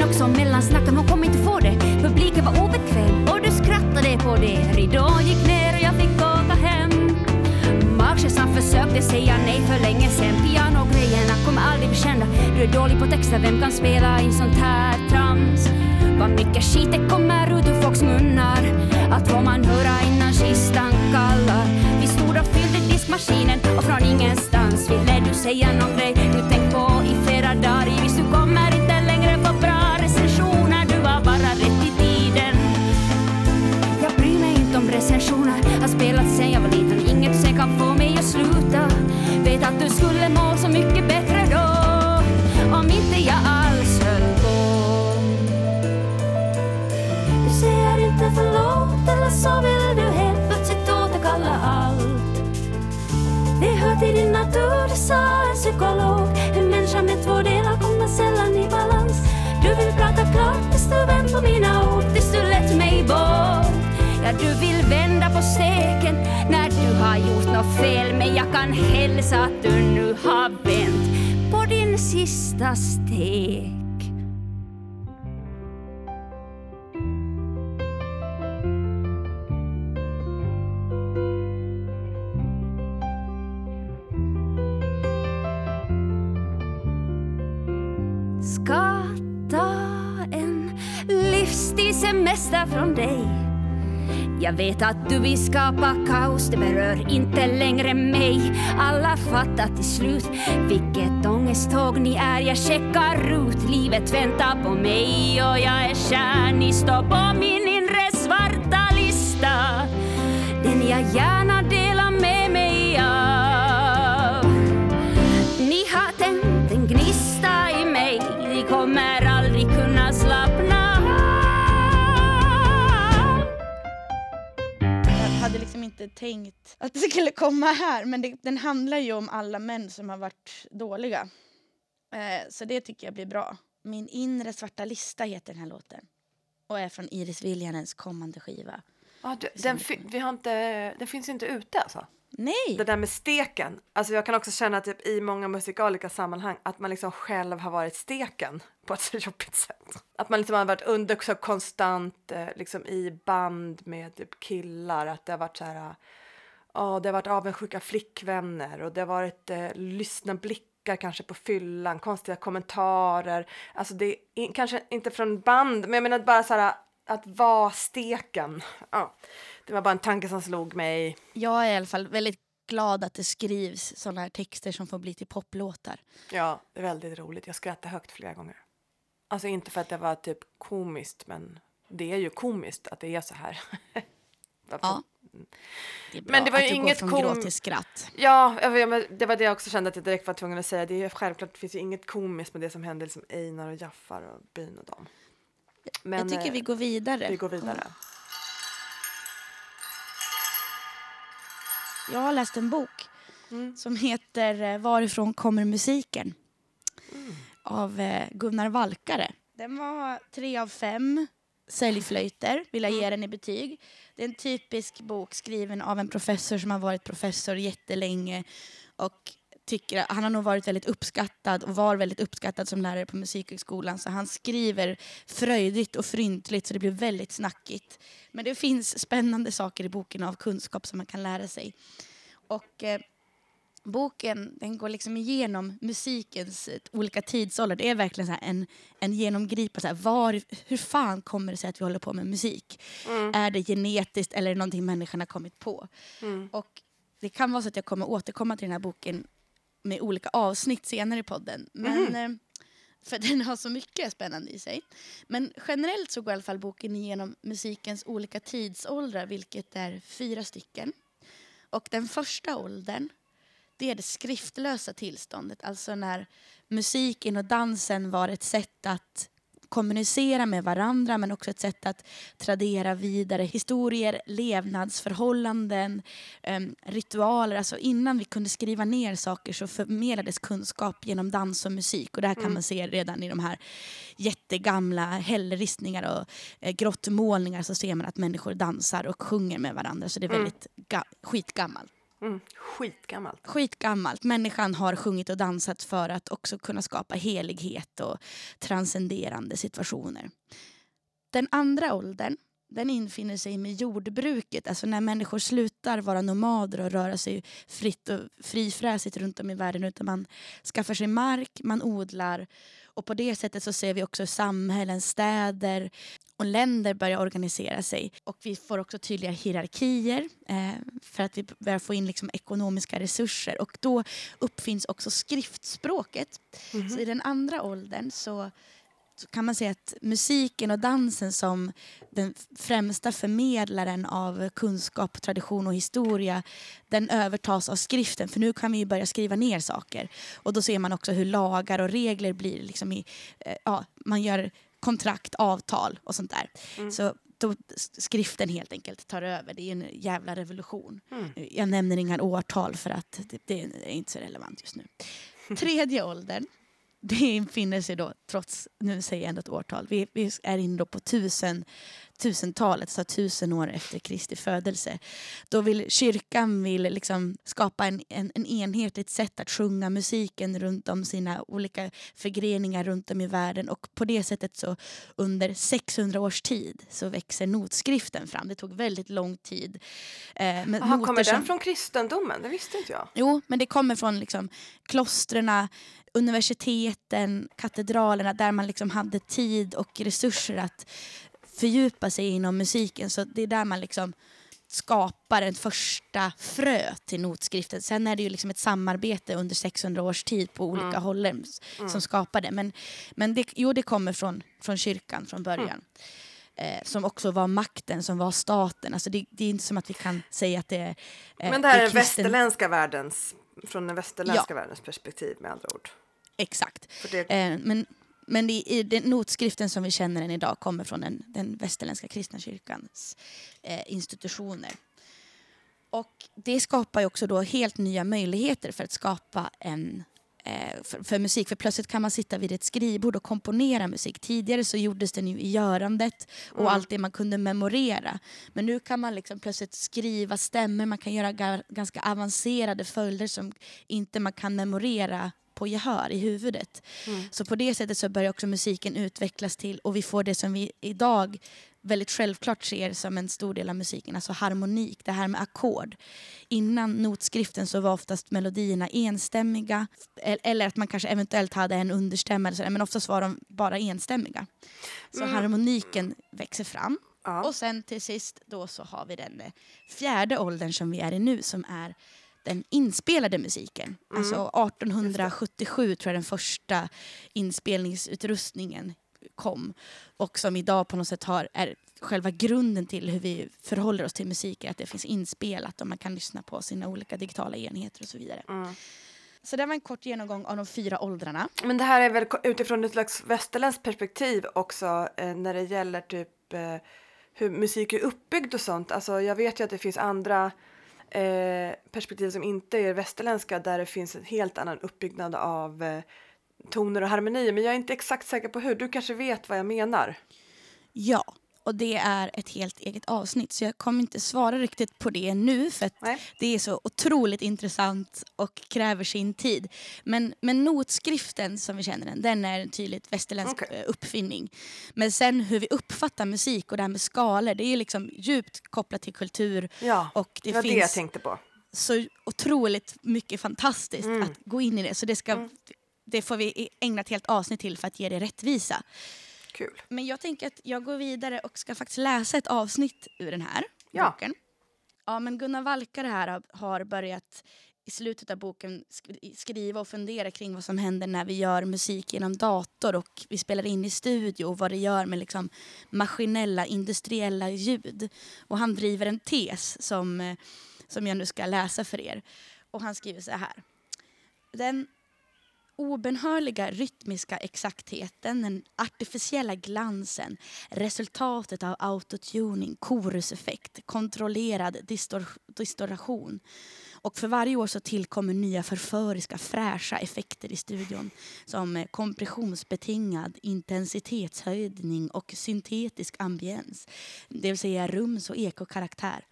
men också mellansnacka hon kommer inte få det. Publiken var obekväm och du skrattade på det. Ridån gick ner och jag fick åka hem. Magkänslan försökte säga nej för länge sen Pianogrejerna kommer aldrig bli kända Du är dålig på texter, vem kan spela i sånt här trams? Vad mycket skit det kommer ut ur folks munnar Allt får man höra innan kistan kallar Vi stod och fyllde diskmaskinen och från ingenstans ville du säga någon grej du tänkt på i flera dagar visst du kommer recensioner. Har spelat sen jag var liten. Inget sen kan få mig att sluta. Vet att du skulle må så mycket bättre då. Om inte jag alls höll på. Du säger inte förlåt Eller så vill du helt plötsligt återkalla allt. Det hör till din natur, det sa en psykolog. En människa med två delar kommer sällan i balans. Du vill prata klart tills du vänt på mina ord Tills du lät mig bort när du vill vända på steken när du har gjort något fel Men jag kan hälsa att du nu har vänt på din sista steg. Ska ta en livstidssemester från dig jag vet att du vill skapa kaos, det berör inte längre mig. Alla fattar till slut vilket ångesttåg ni är. Jag checkar ut, livet väntar på mig och jag är kär. Ni står på min inre svarta lista. Den jag gärna inte tänkt att det skulle komma här men det, den handlar ju om alla män som har varit dåliga. Eh, så det tycker jag blir bra. Min inre svarta lista heter den här låten. Och är från Iris Viljanens kommande skiva. Ja, du, den, vi har inte, den finns inte ute alltså. Nej! Det där med steken. Alltså jag kan också känna typ i många musikaliska sammanhang att man liksom själv har varit steken på ett så jobbigt sätt. Att man liksom har varit under så konstant eh, liksom i band med typ killar. Att det har varit så här. Ja, det har varit avundsjuka flickvänner och det har varit eh, lyssna blickar kanske på fyllan, konstiga kommentarer. Alltså det är kanske inte från band, men jag menar bara så här att vara steken. Ja, det var bara en tanke som slog mig. Jag är i alla fall väldigt glad att det skrivs såna här texter som får bli till poplåtar. Ja, det är väldigt roligt. Jag skrattar högt flera gånger. Alltså inte för att det var typ komiskt men det är ju komiskt att det är så här. Ja. Det Men det var ju inget går från kom- gråt till skratt. Ja, men det var det jag också kände att jag direkt var tvungen att säga. Det är självklart, det finns ju inget komiskt med det som hände liksom Einar och Jaffar och byn och dem. Men jag tycker eh, vi går vidare. vi går vidare. Jag har läst en bok Mm. som heter eh, Varifrån kommer musiken? Av eh, Gunnar Valkare. Den var tre av fem säljflöjter, vill jag Mm. ge den i betyg. Det är en typisk bok skriven av en professor som har varit professor jättelänge och tycker han har nog varit väldigt uppskattad och var väldigt uppskattad som lärare på Musikhögskolan så han skriver fröjdigt och fryntligt så det blir väldigt snackigt. Men det finns spännande saker i boken av kunskap som man kan lära sig. Och eh, boken den går liksom igenom musikens eh, olika tidsåldrar. Det är verkligen så en, en genomgripande, så här, var, hur fan kommer det sig att vi håller på med musik? Är det genetiskt eller är det någonting människan har kommit på? Och det kan vara så att jag kommer återkomma till den här boken med olika avsnitt senare i podden. Men, eh, För den har så mycket spännande i sig. Men generellt så går i alla fall boken igenom musikens olika tidsåldrar, vilket är fyra stycken. Och den första åldern, det är det skriftlösa tillståndet. Alltså när musiken och dansen var ett sätt att kommunicera med varandra men också ett sätt att tradera vidare historier, levnadsförhållanden, em, ritualer. Alltså innan vi kunde skriva ner saker så förmedlades kunskap genom dans och musik. Och det här kan man se redan i de här jättegamla hällristningar och eh, grottmålningar så ser man att människor dansar och sjunger med varandra. Så det är väldigt ga- skitgammalt. Mm. Skitgammalt. Skitgammalt. Människan har sjungit och dansat för att också kunna skapa helighet och transcenderande situationer. Den andra åldern den infinner sig med jordbruket, alltså när människor slutar vara nomader och röra sig fritt och frifräsigt runt om i världen utan man skaffar sig mark, man odlar och på det sättet så ser vi också samhällen, städer och länder börjar organisera sig. Och vi får också tydliga hierarkier eh, för att vi börjar få in liksom ekonomiska resurser. Och då uppfinns också skriftspråket. Så i den andra åldern så så kan man säga att musiken och dansen som den främsta förmedlaren av kunskap, tradition och historia den övertas av skriften för nu kan vi börja skriva ner saker. Och då ser man också hur lagar och regler blir liksom i, eh, ja, man gör kontrakt, avtal och sånt där. Så då skriften helt enkelt tar över. Det är en jävla revolution. Jag nämner inga årtal för att det, det är inte så relevant just nu. Tredje åldern det infinner sig då, trots, nu säger jag ändå ett årtal, vi, vi är inne på tusen, tusentalet, så tusen år efter Kristi födelse. Då vill kyrkan vill liksom skapa en, en, en enhetligt sätt att sjunga musiken runt om sina olika förgreningar runt om i världen och på det sättet så under 600 års tid så växer notskriften fram. Det tog väldigt lång tid. Eh, men Aha, kommer den som- från kristendomen? Det visste inte jag. Jo, men det kommer från liksom klostren, universiteten, katedralerna där man liksom hade tid och resurser att fördjupa sig inom musiken. Så det är där man liksom skapar en första frö till notskriften. Sen är det ju liksom ett samarbete under 600 års tid på olika håll som skapar det. Men, men det, jo, det kommer från, från kyrkan från början. Eh, som också var makten, som var staten. Alltså det, det är inte som att vi kan säga att det är... eh, Men det här är är kristen- västerländska världens, från den västerländska världens perspektiv med andra ord. Exakt. Det, Eh, men men det, i den notskriften som vi känner den idag kommer från den, den västerländska kristna kyrkans eh, institutioner. Och det skapar också då helt nya möjligheter för att skapa en eh, för, för musik. För plötsligt kan man sitta vid ett skrivbord och komponera musik. Tidigare så gjordes den ju i görandet och allt det man kunde memorera. Men nu kan man liksom plötsligt skriva stämmer, man kan göra ga, ganska avancerade följder som inte man kan memorera på gehör i huvudet. Så på det sättet så börjar också musiken utvecklas till och vi får det som vi idag väldigt självklart ser som en stor del av musiken, alltså harmonik, det här med ackord. Innan notskriften så var oftast melodierna enstämmiga el- eller att man kanske eventuellt hade en understämma, eller sådär, men oftast var de bara enstämmiga. Så harmoniken växer fram. Ja. Och sen till sist då så har vi den eh, fjärde åldern som vi är i nu som är den inspelade musiken. Alltså 1877 tror jag den första inspelningsutrustningen kom och som idag på något sätt har, är själva grunden till hur vi förhåller oss till musik är att det finns inspelat och man kan lyssna på sina olika digitala enheter och så vidare. Mm. Så det var en kort genomgång av de fyra åldrarna. Men det här är väl utifrån ett slags västerländskt perspektiv också eh, när det gäller typ eh, hur musik är uppbyggd och sånt. Alltså jag vet ju att det finns andra eh, perspektiv som inte är västerländska där det finns en helt annan uppbyggnad av eh, toner och harmonier. Men jag är inte exakt säker på hur. Du kanske vet vad jag menar? Ja, och det är ett helt eget avsnitt så jag kommer inte svara riktigt på det nu för det är så otroligt intressant och kräver sin tid. Men, men notskriften som vi känner den, den är en tydligt västerländsk Okej. eh, uppfinning. Men sen hur vi uppfattar musik och det här med skalor, det är liksom djupt kopplat till kultur Ja, och det det, var det jag finns tänkte på. så otroligt mycket fantastiskt Mm. att gå in i det. Så det, ska, Mm. det får vi ägna ett helt avsnitt till för att ge det rättvisa. Kul. Men jag tänker att jag går vidare och ska faktiskt läsa ett avsnitt ur den här Ja. boken. Ja, men Gunnar Valkare här har- börjat i slutet av boken sk- skriva och fundera kring vad som händer när vi gör musik genom dator och vi spelar in i studio och vad det gör med liksom maskinella, industriella ljud. Och han driver en tes som, eh, som jag nu ska läsa för er. Och han skriver så här. Den obenhörliga rytmiska exaktheten, den artificiella glansen, resultatet av autotuning, koruseffekt, kontrollerad distor distortion. Och för varje år så tillkommer nya förföriska fräscha effekter i studion som eh, kompressionsbetingad intensitetshöjning och syntetisk ambiens, det vill säga rums och ekokaraktär.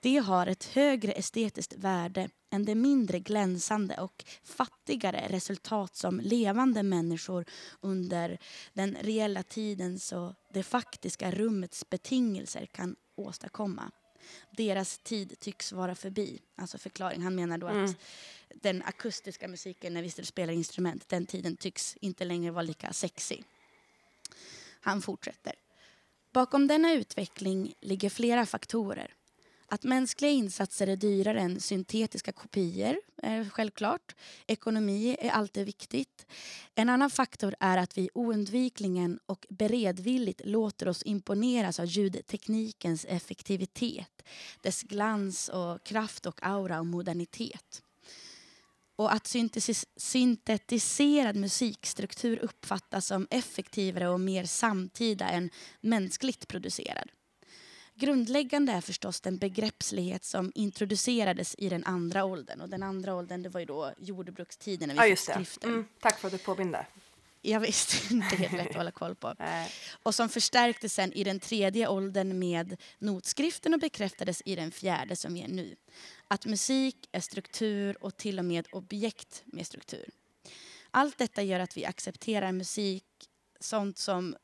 Det har ett högre estetiskt värde än det mindre glänsande och fattigare resultat som levande människor under den reella tidens och det faktiska rummets betingelser kan åstadkomma. Deras tid tycks vara förbi. Alltså förklaring. Han menar då Mm. att den akustiska musiken när vi spelar instrument, den tiden tycks inte längre vara lika sexig. Han fortsätter. Bakom denna utveckling ligger flera faktorer. Att mänskliga insatser är dyrare än syntetiska kopior är självklart. Ekonomi är alltid viktigt. En annan faktor är att vi oundvikligen och beredvilligt låter oss imponeras av ljudteknikens effektivitet, dess glans och kraft och aura och modernitet. Och att syntetiserad musikstruktur uppfattas som effektivare och mer samtida än mänskligt producerad. Grundläggande är förstås den begreppslighet som introducerades i den andra åldern. Och den andra åldern det var ju då jordbrukstiden när vi Ja, fick skriften. Mm, tack för att du påminde. Jag visste inte helt lätt att hålla koll på. Nej. Och som förstärktes sen i den tredje åldern med notskriften och bekräftades i den fjärde som vi är nu. Att musik är struktur och till och med objekt med struktur. Allt detta gör att vi accepterar musik, sånt som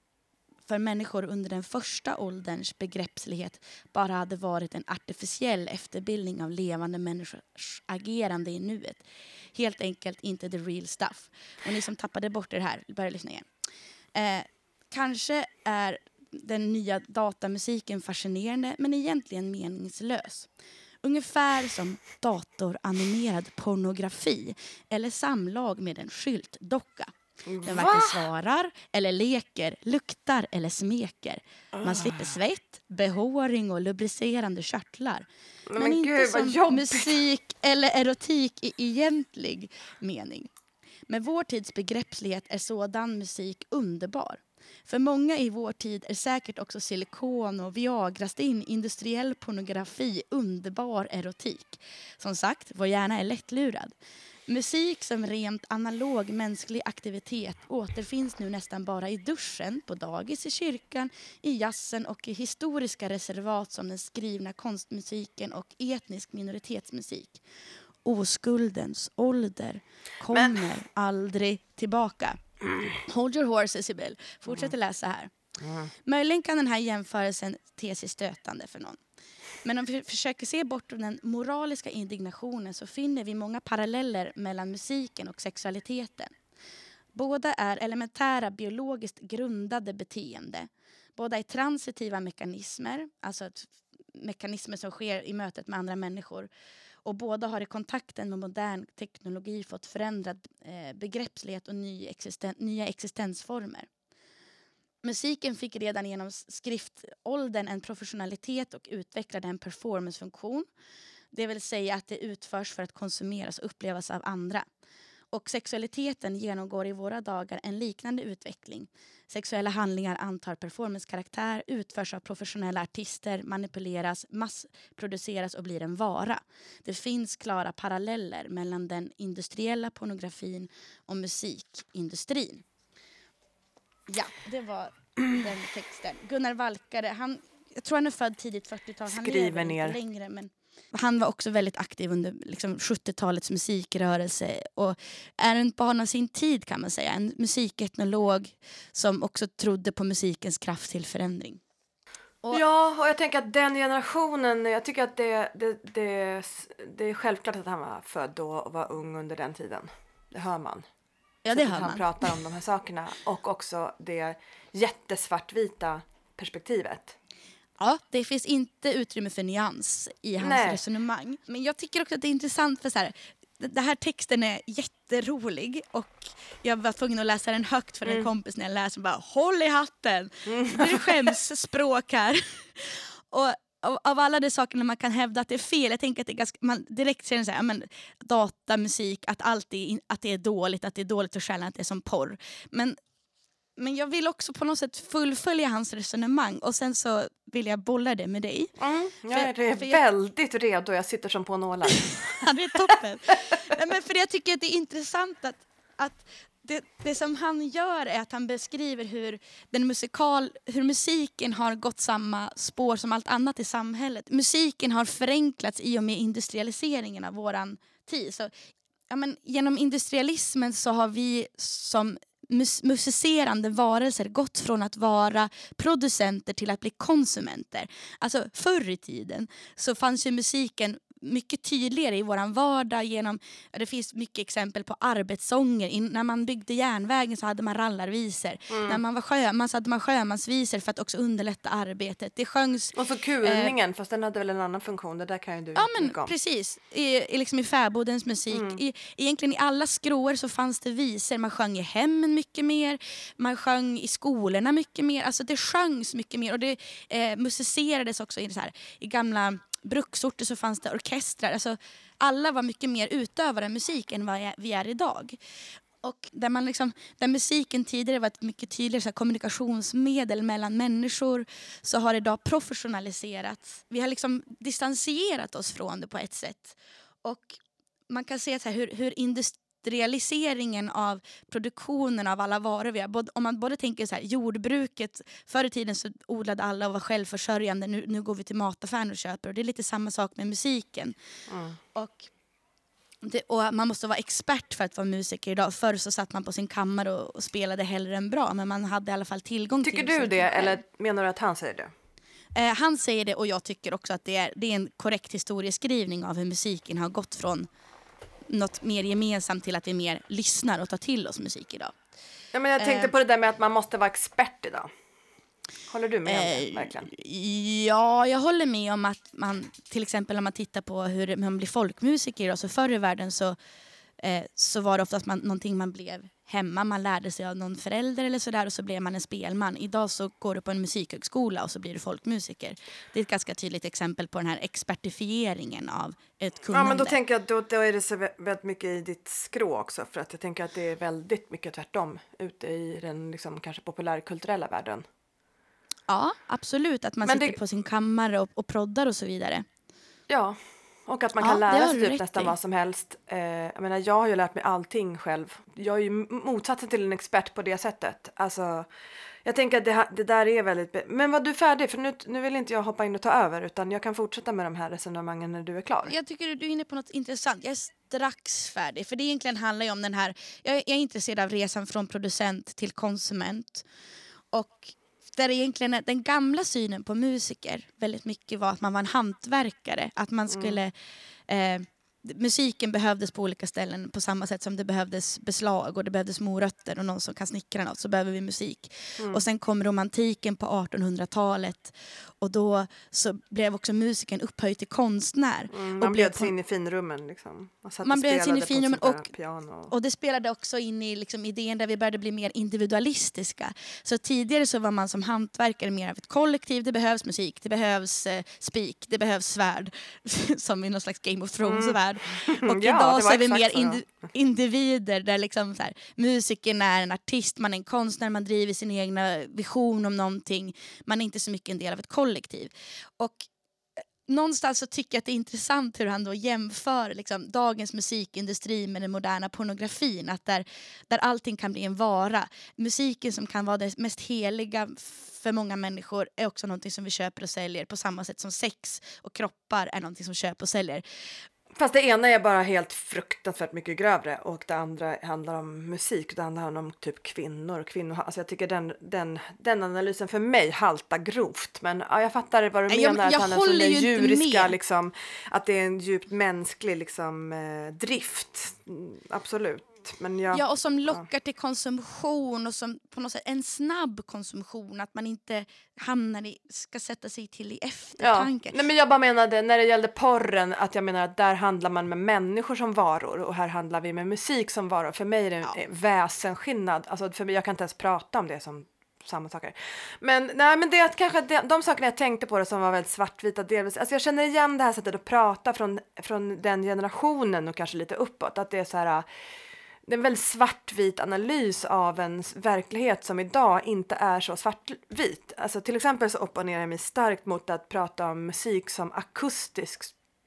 för människor under den första ålderns begreppslighet bara hade varit en artificiell efterbildning av levande människors agerande i nuet. Helt enkelt inte the real stuff. Och ni som tappade bort er här, börja lyssna igen. Eh, kanske är den nya datamusiken fascinerande men egentligen meningslös. Ungefär som datoranimerad pornografi eller samlag med en skyltdocka. Den Va? varken svarar eller leker, luktar eller smeker. Man slipper svett, behåring och lubricerande körtlar. Men, Men, inte gud som musik eller erotik i egentlig mening. Med vår tids begreppslighet är sådan musik underbar. För många i vår tid är säkert också silikon och Viagrastinn, industriell pornografi, underbar erotik. Som sagt, vår hjärna är lättlurad. Musik som rent analog mänsklig aktivitet återfinns nu nästan bara i duschen, på dagis, i kyrkan, i jazzen och i historiska reservat som den skrivna konstmusiken och etnisk minoritetsmusik. Oskuldens ålder kommer aldrig tillbaka. Hold your horses, Sibyl. Fortsätt läsa här. Möjligen kan den här jämförelsen te sig stötande för någon. Men om vi försöker se bortom den moraliska indignationen så finner vi många paralleller mellan musiken och sexualiteten. Båda är elementära biologiskt grundade beteende. Båda är transitiva mekanismer, alltså ett mekanismer som sker i mötet med andra människor. Och båda har i kontakten med modern teknologi fått förändrad eh, begreppslighet och ny existen- nya existensformer. Musiken fick redan genom skriftåldern en professionalitet och utvecklade en performancefunktion. Det vill säga att det utförs för att konsumeras och upplevas av andra. Och sexualiteten genomgår i våra dagar en liknande utveckling. Sexuella handlingar antar performancekaraktär, utförs av professionella artister, manipuleras, massproduceras och blir en vara. Det finns klara paralleller mellan den industriella pornografin och musikindustrin. Ja, det var den texten. Gunnar Valkare, han, jag tror han är född tidigt 40-tal. Han lever ner. inte längre. Men han var också väldigt aktiv under liksom, 70-talets musikrörelse och är en barn av sin tid kan man säga. En musiketnolog som också trodde på musikens kraft till förändring. Och- Ja, och jag tänker att den generationen, jag tycker att det, det, det, det är självklart att han var född och var ung under den tiden. Det hör man. Ja, det Sättet hör han man. pratar om de här sakerna och också det jättesvartvita perspektivet. Ja, det finns inte utrymme för nyans i hans Nej. resonemang. Men jag tycker också att det är intressant för så här, den här texten är jätterolig och jag var tvungen att läsa den högt för en kompis när jag läste den bara håll i hatten. Det är skämsspråk här. och av, av alla de sakerna man kan hävda att det är fel, jag tänker att det är ganska, man direkt känner så här, men, datamusik, att, allt är, att det är dåligt, att det är dåligt för själen, att det är som porr. Men men jag vill också på något sätt fullfölja hans resonemang och sen så vill jag bolla det med dig. Mm, jag är för jag- väldigt redo, jag sitter som på nålar. Ja, det är toppen. Nej, men för jag tycker att det är intressant att, att det, det som han gör är att han beskriver hur, den musikal, hur musiken har gått samma spår som allt annat i samhället. Musiken har förenklats i och med industrialiseringen av vår tid. Så, ja, men, genom industrialismen så har vi som mus- musicerande varelser gått från att vara producenter till att bli konsumenter. Alltså förr i tiden så fanns ju musiken mycket tydligare i våran vardag genom, det finns mycket exempel på arbetssånger. In, när man byggde järnvägen så hade man rallarvisor. När man var sjöman så hade man sjömansvisor för att också underlätta arbetet. Det sjöngs Och så kulningen, fast den hade väl en annan funktion, det där kan ju du Ja men om. precis, i, i, liksom i fäbodens musik. I, egentligen i alla skråer så fanns det visor. Man sjöng i hemmen mycket mer, man sjöng i skolorna mycket mer. Alltså det sjöngs mycket mer och det eh, musicerades också i, så här, i gamla bruksorter så fanns det orkestrar. Alltså, alla var mycket mer utövare av musik än vad vi är idag. Och där, man liksom, där musiken tidigare var ett mycket tydligare så här, kommunikationsmedel mellan människor så har det idag professionaliserats. Vi har liksom distanserat oss från det på ett sätt. Och man kan se så här, hur, hur industrialiseringen av produktionen av alla varor vi har. Om man både tänker så här, jordbruket, förr i tiden så odlade alla och var självförsörjande. Nu, nu går vi till mataffären och köper. Och det är lite samma sak med musiken. Och det, och man måste vara expert för att vara musiker idag. Förr så satt man på sin kammare och, och spelade hellre än bra. Men man hade i alla fall tillgång Tycker till du musiken det, eller menar du att han säger det? Eh, han säger det och jag tycker också att det är, det är en korrekt historieskrivning av hur musiken har gått från något mer gemensamt till att vi mer lyssnar och tar till oss musik idag. Ja, men jag tänkte Eh. på det där med att man måste vara expert idag. Håller du med om det, Eh, verkligen? Ja, jag håller med om att man till exempel om man tittar på hur man blir folkmusiker idag, så förr i världen så, eh, så var det oftast man, någonting man blev hemma, man lärde sig av någon förälder eller sådär och så blev man en spelman. Idag så går du på en musikhögskola och så blir du folkmusiker. Det är ett ganska tydligt exempel på den här expertifieringen av ett kunnande. Ja, men då tänker jag då, då är det så vä- väldigt mycket i ditt skrå också. För att jag tänker att det är väldigt mycket tvärtom ute i den liksom, kanske populärkulturella världen. Ja, absolut. Att man Men sitter det- på sin kammare och, och proddar och så vidare. Ja, och att man kan lära sig typ nästan i. vad som helst. Eh, jag menar, jag har ju lärt mig allting själv. Jag är ju motsatsen till en expert på det sättet. Alltså, jag tänker att det, det där är väldigt... Men var du färdig? För nu, nu vill inte jag hoppa in och ta över utan jag kan fortsätta med de här resonemangen när du är klar. Jag tycker du är inne på något intressant. Jag är strax färdig. För det egentligen handlar ju om den här... Jag är, jag är intresserad av resan från producent till konsument. Och där egentligen den gamla synen på musiker väldigt mycket var att man var en hantverkare. Att man skulle... Eh, musiken behövdes på olika ställen på samma sätt som det behövdes beslag och det behövdes morötter och någon som kan snickra något så behöver vi musik. Och sen kom romantiken på 1800-talet och då så blev också musikern upphöjd till konstnär. Mm, och man blev bjöds in i finrummen liksom. Man, Man och bjöds in i finrummen och- piano. Och det spelade också in i liksom idén där vi började bli mer individualistiska. Så tidigare så var man som hantverkare mer av ett kollektiv. Det behövs musik, det behövs eh, spik, det behövs svärd. som i någon slags Game of Thrones-värld. Och Ja, idag så är vi mer indi- individer där liksom så här, musikern är en artist, man är en konstnär, man driver sin egna vision om någonting. Man är inte så mycket en del av ett kollektiv. Och eh, någonstans så tycker jag att det är intressant hur han då jämför liksom, dagens musikindustri med den moderna pornografin. Att där, där allting kan bli en vara. Musiken som kan vara det mest heliga för många människor är också någonting som vi köper och säljer på samma sätt som sex och kroppar är någonting som köper och säljer. Fast det ena är bara helt fruktansvärt mycket grövre och det andra handlar om musik. Det andra handlar om typ kvinnor och kvinnor. Alltså jag tycker den, den, den analysen för mig haltar grovt. Men ja, jag fattar vad du jag- menar. att jag han är håller ju djuriska, liksom, att det är en djupt mänsklig liksom, eh, drift. Mm, absolut. Men jag, Ja, och som lockar till konsumtion och som på något sätt en snabb konsumtion. Att man inte hamnar i, ska sätta sig till i Ja, eftertanke. nej men jag bara menade när det gällde porren att jag menar att där handlar man med människor som varor och här handlar vi med musik som varor. För mig är det en Ja. ja. väsensskillnad. Alltså för mig, jag kan inte ens prata om det som samma saker. Men nej, men det är att kanske de, de sakerna jag tänkte på det som var väldigt svartvita delvis. Alltså jag känner igen det här sättet att prata från, från den generationen och kanske lite uppåt. Att det är så här det är en väldigt svartvit analys av en verklighet som idag inte är så svartvit. Alltså till exempel så opponerar jag mig starkt mot att prata om musik som akustisk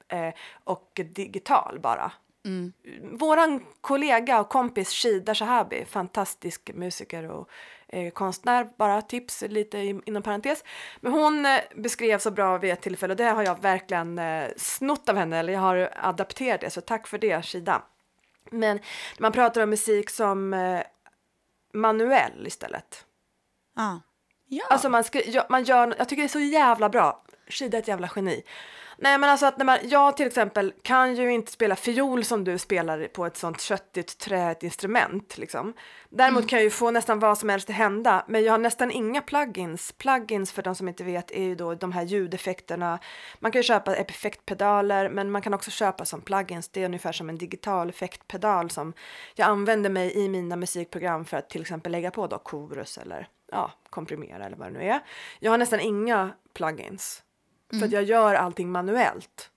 eh, och digital bara. Mm. Våran kollega och kompis Shida Shahabi, fantastisk musiker och eh, konstnär, bara tips lite inom parentes. Men hon eh, beskrev så bra vid ett tillfälle och det har jag verkligen eh, snott av henne, eller jag har adapterat det, så tack för det Shida. Men man pratar om musik som eh, manuell istället. Ja. Ja. Alltså man, skri- ja, man gör, jag tycker det är så jävla bra. Shida är ett jävla geni. Nej men alltså att när man, jag till exempel kan ju inte spela fiol som du spelar på ett sånt köttigt träigt instrument liksom. Däremot kan jag ju få nästan vad som helst att hända men jag har nästan inga plugins. Plugins för de som inte vet är ju då de här ljudeffekterna. Man kan ju köpa effektpedaler men man kan också köpa som plugins. Det är ungefär som en digital effektpedal som jag använder mig i mina musikprogram för att till exempel lägga på då chorus eller ja, komprimera eller vad det nu är. Jag har nästan inga plugins för att jag gör allting manuellt.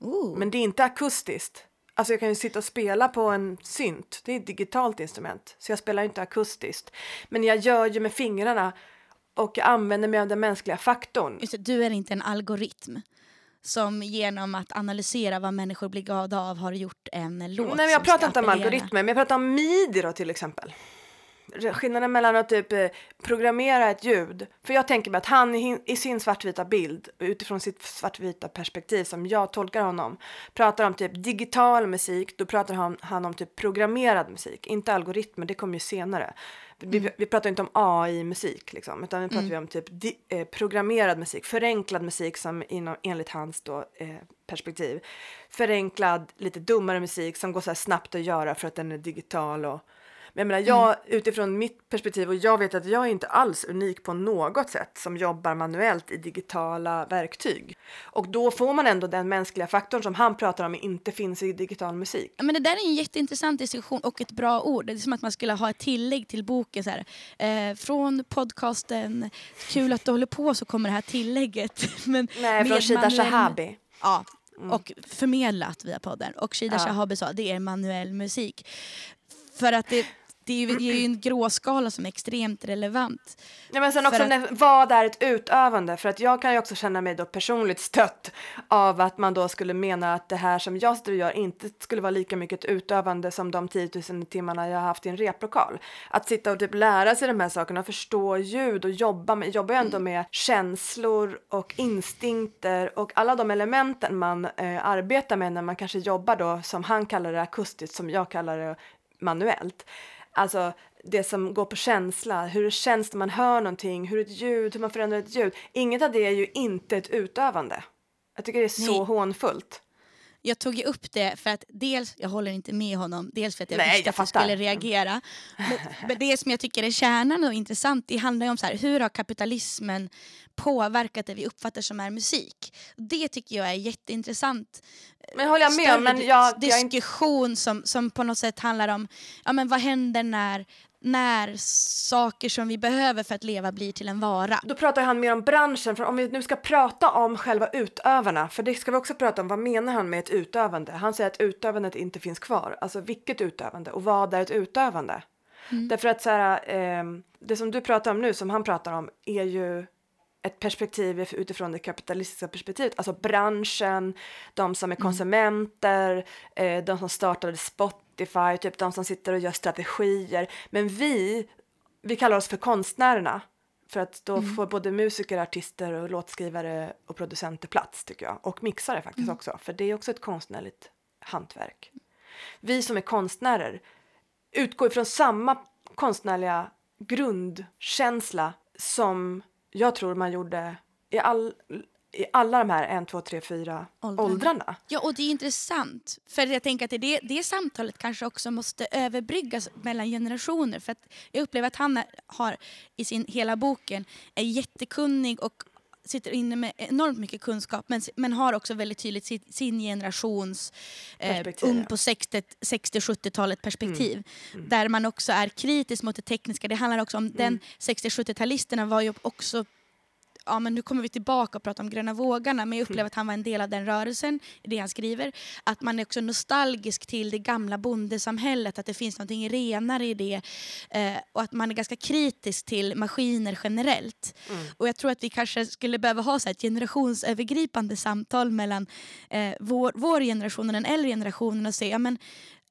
oh. Men det är inte akustiskt. Alltså jag kan ju sitta och spela på en synt. Det är ett digitalt instrument. Så jag spelar inte akustiskt. Men jag gör ju med fingrarna och jag använder mig av den mänskliga faktorn. Just det, du är inte en algoritm som genom att analysera vad människor blir glada av har gjort en låt Nej, men jag pratar inte om algoritmer, men jag pratar om midi då till exempel. Skillnaden mellan att typ eh, programmera ett ljud, för jag tänker mig att han i, sin svartvita bild, utifrån sitt svartvita perspektiv som jag tolkar honom, pratar om typ digital musik, då pratar han, han om typ programmerad musik, inte algoritmer, det kommer ju senare. Vi, vi pratar inte om AI-musik liksom, utan nu pratar vi om typ di, eh, programmerad musik, förenklad musik som inom, enligt hans då, eh, perspektiv. Förenklad, lite dummare musik som går så snabbt att göra för att den är digital och men jag menar, jag utifrån mitt perspektiv och jag vet att jag är inte alls unik på något sätt som jobbar manuellt i digitala verktyg. Och då får man ändå den mänskliga faktorn som han pratar om inte finns i digital musik. Men det där är en jätteintressant diskussion och ett bra ord. Det är som att man skulle ha ett tillägg till boken. Så här. Eh, från podcasten Kul att du håller på så kommer det här tillägget. Men Nej, från Shida manuell- Shahabi. Ja, och förmedlat via podden. Och Shida Ja. Shahabi sa det är manuell musik. För att det, det, är ju, en gråskala som är extremt relevant. Ja, men sen också För när, vad är ett utövande? För att jag kan ju också känna mig då personligt stött av att man då skulle mena att det här som jag sitter och gör inte skulle vara lika mycket ett utövande som de 10 000 timmarna jag har haft i en replokal. Att sitta och typ lära sig de här sakerna, förstå ljud och jobba med, jobbar ju ändå med känslor och instinkter och alla de elementen man eh, arbetar med när man kanske jobbar då som han kallar det akustiskt, som jag kallar det manuellt. Alltså det som går på känsla, hur det känns när man hör någonting, hur ett ljud, hur man förändrar ett ljud. Inget av det är ju inte ett utövande. Jag tycker det är så Nej. hånfullt. Jag tog ju upp det för att dels, jag håller inte med honom, dels för att jag Nej, visste jag att jag skulle reagera. Men, men det som jag tycker är kärnan och intressant, det handlar ju om så här, hur har kapitalismen påverkat det vi uppfattar som är musik? Det tycker jag är jätteintressant. Men håller jag med Större men jag, jag diskussion som, som på något sätt handlar om ja, men vad händer när, när saker som vi behöver för att leva blir till en vara. Då pratar han mer om branschen, för om vi nu ska prata om själva utövarna, för det ska vi också prata om, vad menar han med ett utövande? Han säger att utövandet inte finns kvar. Alltså vilket utövande och vad är ett utövande? Därför att så här, eh, det som du pratar om nu, som han pratar om, är ju ett perspektiv utifrån det kapitalistiska perspektivet, alltså branschen, de som är konsumenter, eh, de som startade Spotify, typ de som sitter och gör strategier. Men vi, vi kallar oss för konstnärerna. För att då får både musiker, artister och låtskrivare och producenter plats tycker jag. Och mixare faktiskt också, för det är också ett konstnärligt hantverk. Vi som är konstnärer utgår ifrån samma konstnärliga grundkänsla som jag tror man gjorde i, all, i alla de här 1, 2, 3, 4 Åldrarna. åldrarna. Ja, och det är intressant. För jag tänker att det, det samtalet kanske också måste överbryggas mellan generationer. För att jag upplever att han har i sin hela boken är jättekunnig och sitter inne med enormt mycket kunskap men, men har också väldigt tydligt sin, sin generations eh, ung på 60 60-70-talet perspektiv. Där man också är kritisk mot det tekniska. Det handlar också om den 60-70-talisterna var ju också ja, men nu kommer vi tillbaka och pratar om gröna vågarna men jag upplever att han var en del av den rörelsen i det han skriver. Att man är också nostalgisk till det gamla bondesamhället, att det finns något renare i det eh, och att man är ganska kritisk till maskiner generellt. Och jag tror att vi kanske skulle behöva ha så ett generationsövergripande samtal mellan eh, vår, vår generation och den äldre generationen och se ja, men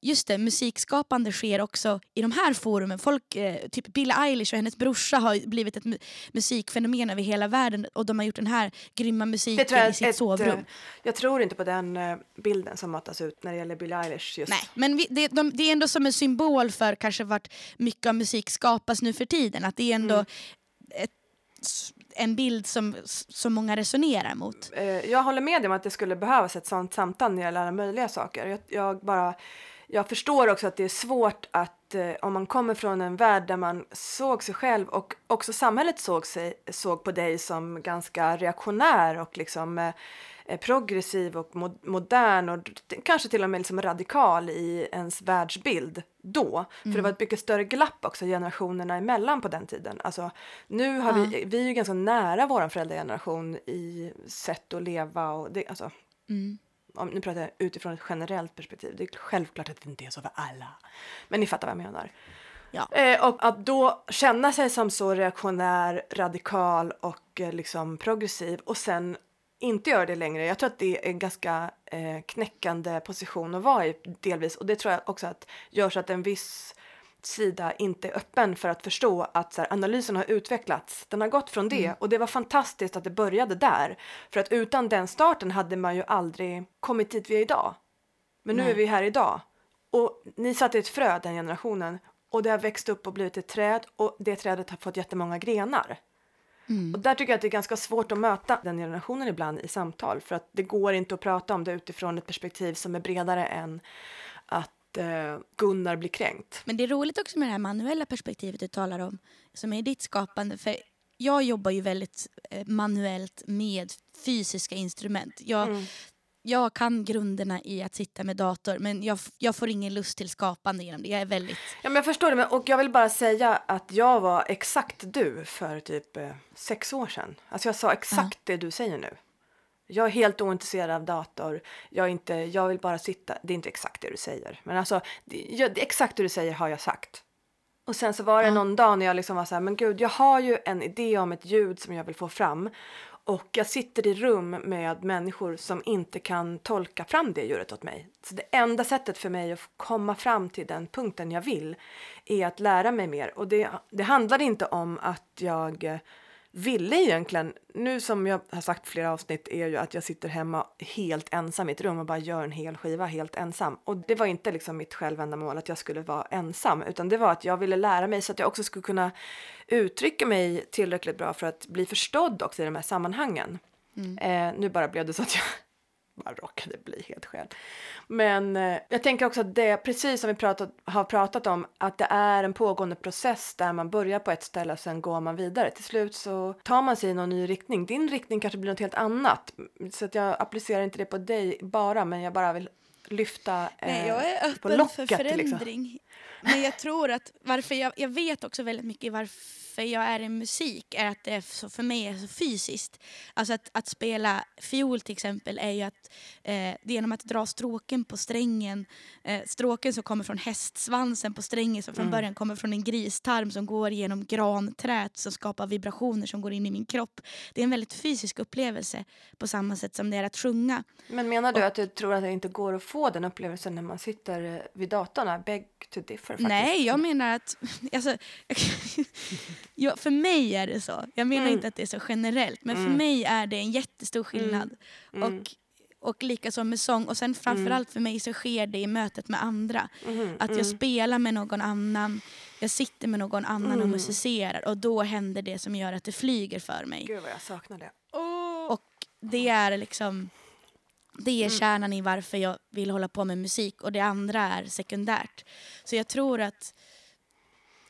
Just det, musikskapande sker också i de här forumen. Folk, eh, typ Billie Eilish och hennes brorsa har blivit ett mu- musikfenomen över hela världen och de har gjort den här grymma musiken jag i sitt ett, sovrum. eh, Jag tror inte på den eh, bilden som matas ut när det gäller Billie Eilish just. Nej, men vi, det, de, det är ändå som en symbol för kanske vart mycket av musik skapas nu för tiden. Att det är ändå Mm. ett, en bild som, som många resonerar mot. Eh, jag håller med om att det skulle behövas ett sånt samtal när det gäller alla möjliga saker. Jag, jag, bara, jag förstår också att det är svårt att eh, om man kommer från en värld där man såg sig själv och också samhället såg, sig, såg på dig som ganska reaktionär och liksom eh, eh, progressiv och mo- modern och kanske till och med liksom radikal i ens världsbild då. För det var ett mycket större glapp också generationerna emellan på den tiden. Alltså, nu har vi, vi är ju ganska nära vår föräldrageneration i sätt att leva och det, alltså, Mm. Om, nu pratar jag utifrån ett generellt perspektiv. Det är självklart att det inte är så för alla. Men ni fattar vad jag menar. Ja. Eh, och att då känna sig som så reaktionär, radikal och eh, liksom progressiv och sen inte göra det längre. Jag tror att det är en ganska eh, knäckande position att vara i delvis och det tror jag också att gör så att en viss sida inte är öppen för att förstå att så här, analysen har utvecklats. Den har gått från det och det var fantastiskt att det började där. För att utan den starten hade man ju aldrig kommit dit vi är idag. Men nu Nej. är vi här idag. Och ni satte ett frö, den generationen. Och det har växt upp och blivit ett träd och det trädet har fått jättemånga grenar. Och där tycker jag att det är ganska svårt att möta den generationen ibland i samtal. För att det går inte att prata om det utifrån ett perspektiv som är bredare än att eh, Gunnar blir kränkt. Men det är roligt också med det här manuella perspektivet du talar om, som är ditt skapande. För jag jobbar ju väldigt eh, manuellt med fysiska instrument. Jag, Mm. jag kan grunderna i att sitta med dator men jag, jag får ingen lust till skapande genom det. Jag är väldigt... Ja, men jag förstår det, och jag vill bara säga att jag var exakt du för typ eh, sex år sedan. Alltså jag sa exakt det du säger nu. Jag är helt ointresserad av dator. Jag, inte, jag vill bara sitta. Det är inte exakt det du säger. Men alltså, det, jag, det, exakt det du säger har jag sagt. Och sen så var det någon dag när jag liksom var så här, men gud, jag har ju en idé om ett ljud som jag vill få fram. Och jag sitter i rum med människor som inte kan tolka fram det ljudet åt mig. Så det enda sättet för mig att komma fram till den punkten jag vill är att lära mig mer. Och det, det handlar inte om att jag ville egentligen, nu som jag har sagt flera avsnitt, är ju att jag sitter hemma helt ensam i ett rum och bara gör en hel skiva helt ensam. Och det var inte liksom mitt självändamål att jag skulle vara ensam, utan det var att jag ville lära mig så att jag också skulle kunna uttrycka mig tillräckligt bra för att bli förstådd också i de här sammanhangen. Eh, nu bara blev det så att jag bara råkade bli helt själv. Men eh, jag tänker också att det, precis som vi pratat, har pratat om, att det är en pågående process där man börjar på ett ställe och sen går man vidare. Till slut så tar man sig i någon ny riktning. Din riktning kanske blir något helt annat. Så att jag applicerar inte det på dig bara, men jag bara vill lyfta eh, Nej, jag är på öppen locket. för Liksom. Men jag tror att varför jag, jag vet också väldigt mycket varför jag är i musik är att det är så, för mig är så fysiskt. Alltså att, att spela fiol till exempel är ju att eh, genom att dra stråken på strängen, eh, stråken som kommer från hästsvansen på strängen som från Mm. början kommer från en gristarm som går genom granträet som skapar vibrationer som går in i min kropp. Det är en väldigt fysisk upplevelse på samma sätt som det är att sjunga. Men menar du att du tror att det inte går att få den upplevelsen när man sitter eh, vid datorn? Beg to differ faktiskt. Nej, jag menar att... Alltså, ja, för mig är det så. Jag menar Mm. inte att det är så generellt, men för Mm. mig är det en jättestor skillnad. Mm. Och, och likaså med sång. Och sen framförallt för mig så sker det i mötet med andra. Mhm, Att jag mm. spelar med någon annan, jag sitter med någon annan och Mm. musicerar och då händer det som gör att det flyger för mig. Gud vad jag saknar det. Och det är liksom det är Mm. kärnan i varför jag vill hålla på med musik och det andra är sekundärt. Så jag tror att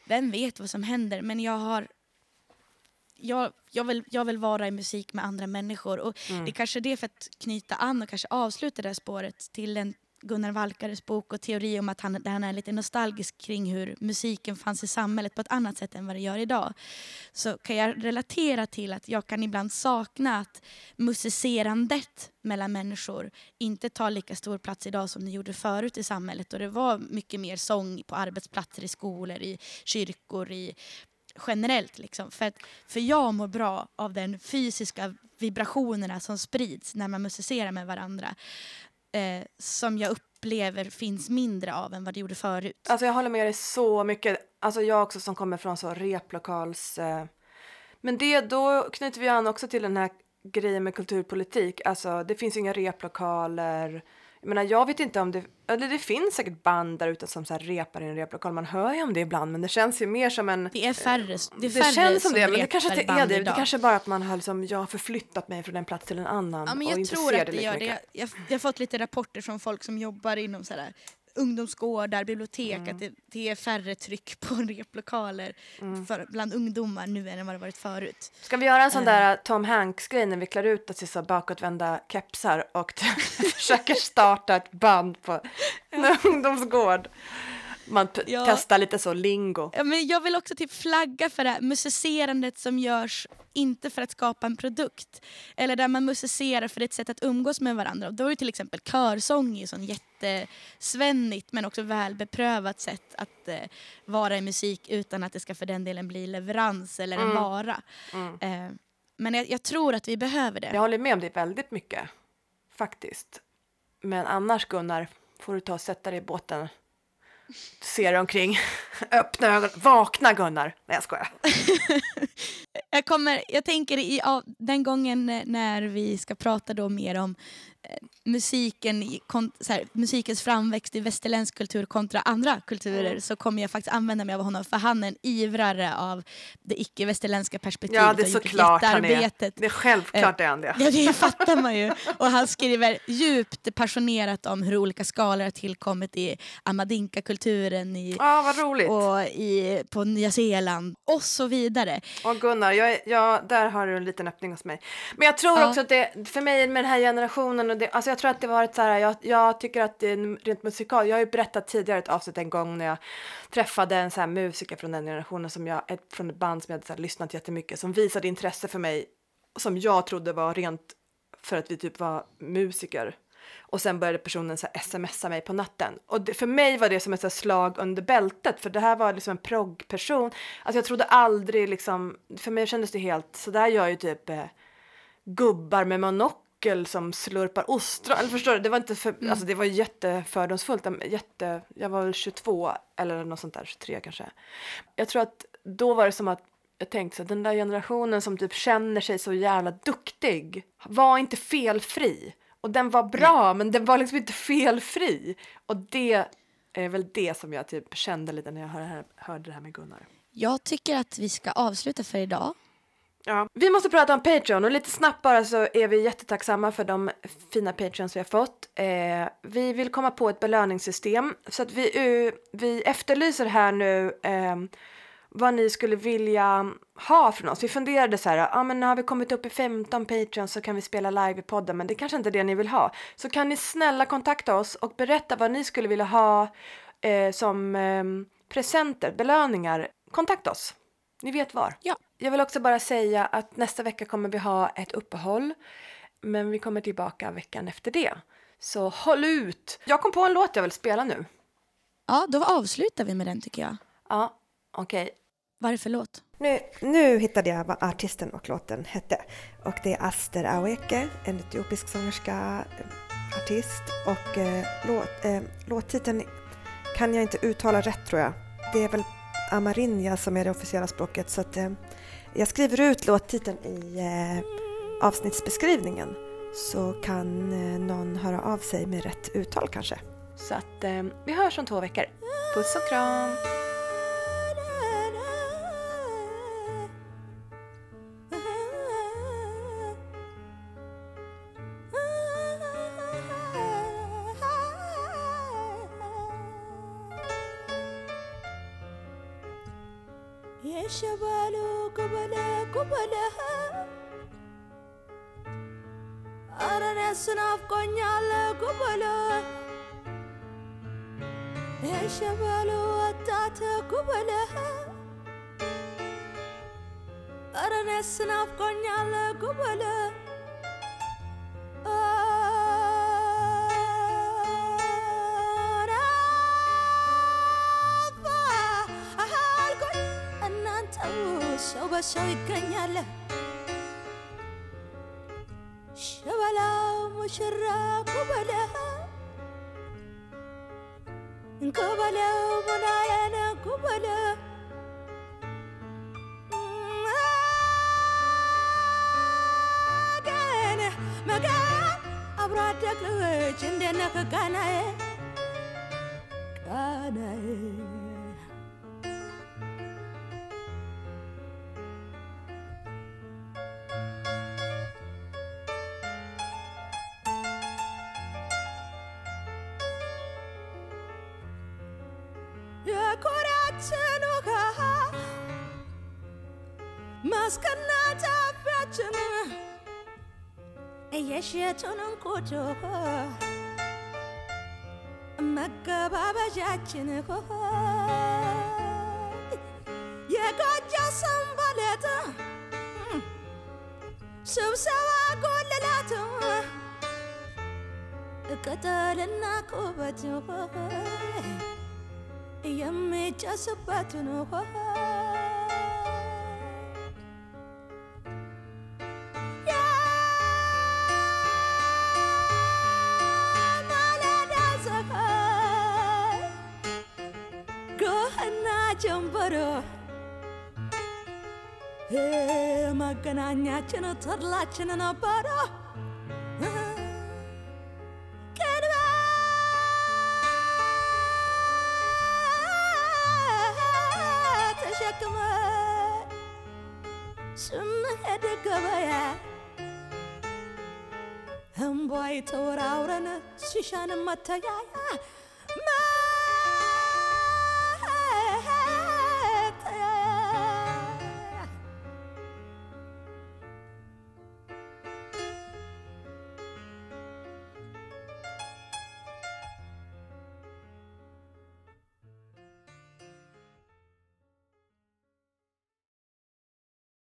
vem vet vad som händer men jag har jag, jag, vill, jag vill vara i musik med andra människor och Mm. det är kanske det för att knyta an och kanske avsluta det här spåret till en Gunnar Valkares bok och teori om att han, där han är lite nostalgisk kring hur musiken fanns i samhället på ett annat sätt än vad det gör idag. Så kan jag relatera till att jag kan ibland sakna att musicerandet mellan människor inte tar lika stor plats idag som det gjorde förut i samhället. Och det var mycket mer sång på arbetsplatser, i skolor, i kyrkor, i generellt. Liksom. För, att, för jag mår bra av den fysiska vibrationerna som sprids när man musicerar med varandra. Eh, som jag upplever finns mindre av än vad det gjorde förut. Alltså jag håller med dig så mycket. Alltså jag också som kommer från så replokals... Eh, men det, då knyter vi an också till den här grejen med kulturpolitik. Alltså det finns inga replokaler. Eh, Menar jag vet inte om det... Eller det finns säkert band där ute som så repar i en replokal. Man hör ju om det ibland men det känns ju mer som en... Det är färre, det är Det färre känns som det, men det kanske inte är det. Det idag. kanske bara att man har liksom, jag har förflyttat mig från en plats till en annan Ja, men och jag inte tror ser att det det gör det. Jag, jag, jag har fått lite rapporter från folk som jobbar inom så här, ungdomsgårdar, bibliotek, Mm. att det, det är färre tryck på replokaler Mm. för, bland ungdomar nu än vad det varit förut. Ska vi göra en sån Eh. där Tom Hanks-grej när vi klär ut oss i så bakåtvända kepsar och försöker starta ett band på en ungdomsgård? Man Ja. testar lite så lingo. Ja, men jag vill också typ flagga för det här musicerandet som görs inte för att skapa en produkt. Eller där man musicerar för ett sätt att umgås med varandra. Då är ju till exempel körsång ju sån jättesvennigt men också välbeprövat sätt att eh, vara i musik utan att det ska för den delen bli leverans eller en Mm. vara. Mm. Eh, men jag, jag tror att vi behöver det. Jag håller med om det väldigt mycket, faktiskt. Men annars Gunnar, får du ta och sätta dig i båten ser dig omkring, öppna ögonen, vakna Gunnar! Nej jag skojar. Jag, kommer, jag tänker i, ja, den gången när vi ska prata då mer om musiken, kon, här, musikens framväxt i västerländsk kultur kontra andra kulturer Mm. så kommer jag faktiskt använda mig av honom för han är en ivrare av det icke-västerländska perspektivet. Ja, det är såklart han är. Det är självklart är han det. Ja, det fattar man ju. Och han skriver djupt passionerat om hur olika skalor har tillkommit i amadinka-kulturen i, Ja, vad roligt. och i, på Nya Zeeland och så vidare. Och Gunnar, jag, är- ja, där har du en liten öppning hos mig. Men jag tror Ja. också att det, för mig med den här generationen, och det, alltså jag tror att det var ett så här, jag, jag tycker att det är rent musikal, jag har ju berättat tidigare ett avsnitt en gång när jag träffade en så här musiker från den generationen, som jag, ett, från ett band som jag hade så här lyssnat jättemycket, som visade intresse för mig, som jag trodde var rent för att vi typ var musiker. Och sen började personen så här smsa mig på natten. Och det, för mig var det som ett så här slag under bältet, för det här var liksom en proggperson. Alltså jag trodde aldrig liksom, för mig kändes det helt, så där gör ju typ eh, gubbar med monock monokel som slurpar ostron. Eller förstår du, det var inte för, alltså det var jättefördomsfullt. Jätte, jag var väl 22 eller något sånt där, 23 kanske. Jag tror att då var det som att jag tänkte så att den där generationen som typ känner sig så jävla duktig var inte felfri. Och den var bra, men den var liksom inte felfri. Och det är väl det som jag typ kände lite när jag hörde, hörde det här med Gunnar. Jag tycker att vi ska avsluta för idag. Ja. Vi måste prata om Patreon och lite snabbt bara så är vi jättetacksamma för de fina Patreons vi har fått. Eh, vi vill komma på ett belöningssystem så att vi, uh, vi efterlyser här nu eh, vad ni skulle vilja ha från oss. Vi funderade så här, ja ah, men har vi kommit upp i 15 Patreons så kan vi spela live i podden, men det kanske inte är det ni vill ha. Så kan ni snälla kontakta oss och berätta vad ni skulle vilja ha eh, som eh, presenter, belöningar. Kontakta oss. Ni vet var. Ja. Jag vill också bara säga att nästa vecka kommer vi ha ett uppehåll, men vi kommer tillbaka veckan efter det. Så håll ut! Jag kom på en låt jag vill spela nu. Ja, då avslutar vi med den tycker jag. Ja, okej. Vad är det för låt? Nu, nu hittade jag vad artisten och låten hette. Och det är Aster Aweke, en etiopisk sångerska, artist. Och eh, låt, eh, låttiteln kan jag inte uttala rätt tror jag. Det är väl Amarinja som är det officiella språket. Så att, eh, jag skriver ut låttiteln i eh, avsnittsbeskrivningen. Så kan eh, någon höra av sig med rätt uttal kanske. Så att eh, vi hörs om två veckor. Puss och kram! ቁበለ ቁበለ ኧረ እኔስ ናፍቆኛል ቁበለ የሸበሉ ወጣት ቁበለ ኧረ እኔስ ናፍቆኛል ቁበለ ሰው ይገኛል። ሸበላው ሙሽራ ኩበለው እንኩበለው ሙናየነ ኩበለው ግን መጋ አብሮ አደግ እንደነ ከቃናዬ ቃናዬ የመጪውንም ቁጭ መገባበዣችን ኮሆ የጋጃ ሰንባሌት ስብሰባ ጎልላት ቅጠልና ኩበት የሚጨስበት ነው። መገናኛችን ተድላችን ነበረ። ተሸክመ ስንሄድ ገበያ እምቧይ ተወራውረን ሲሻን መተያያ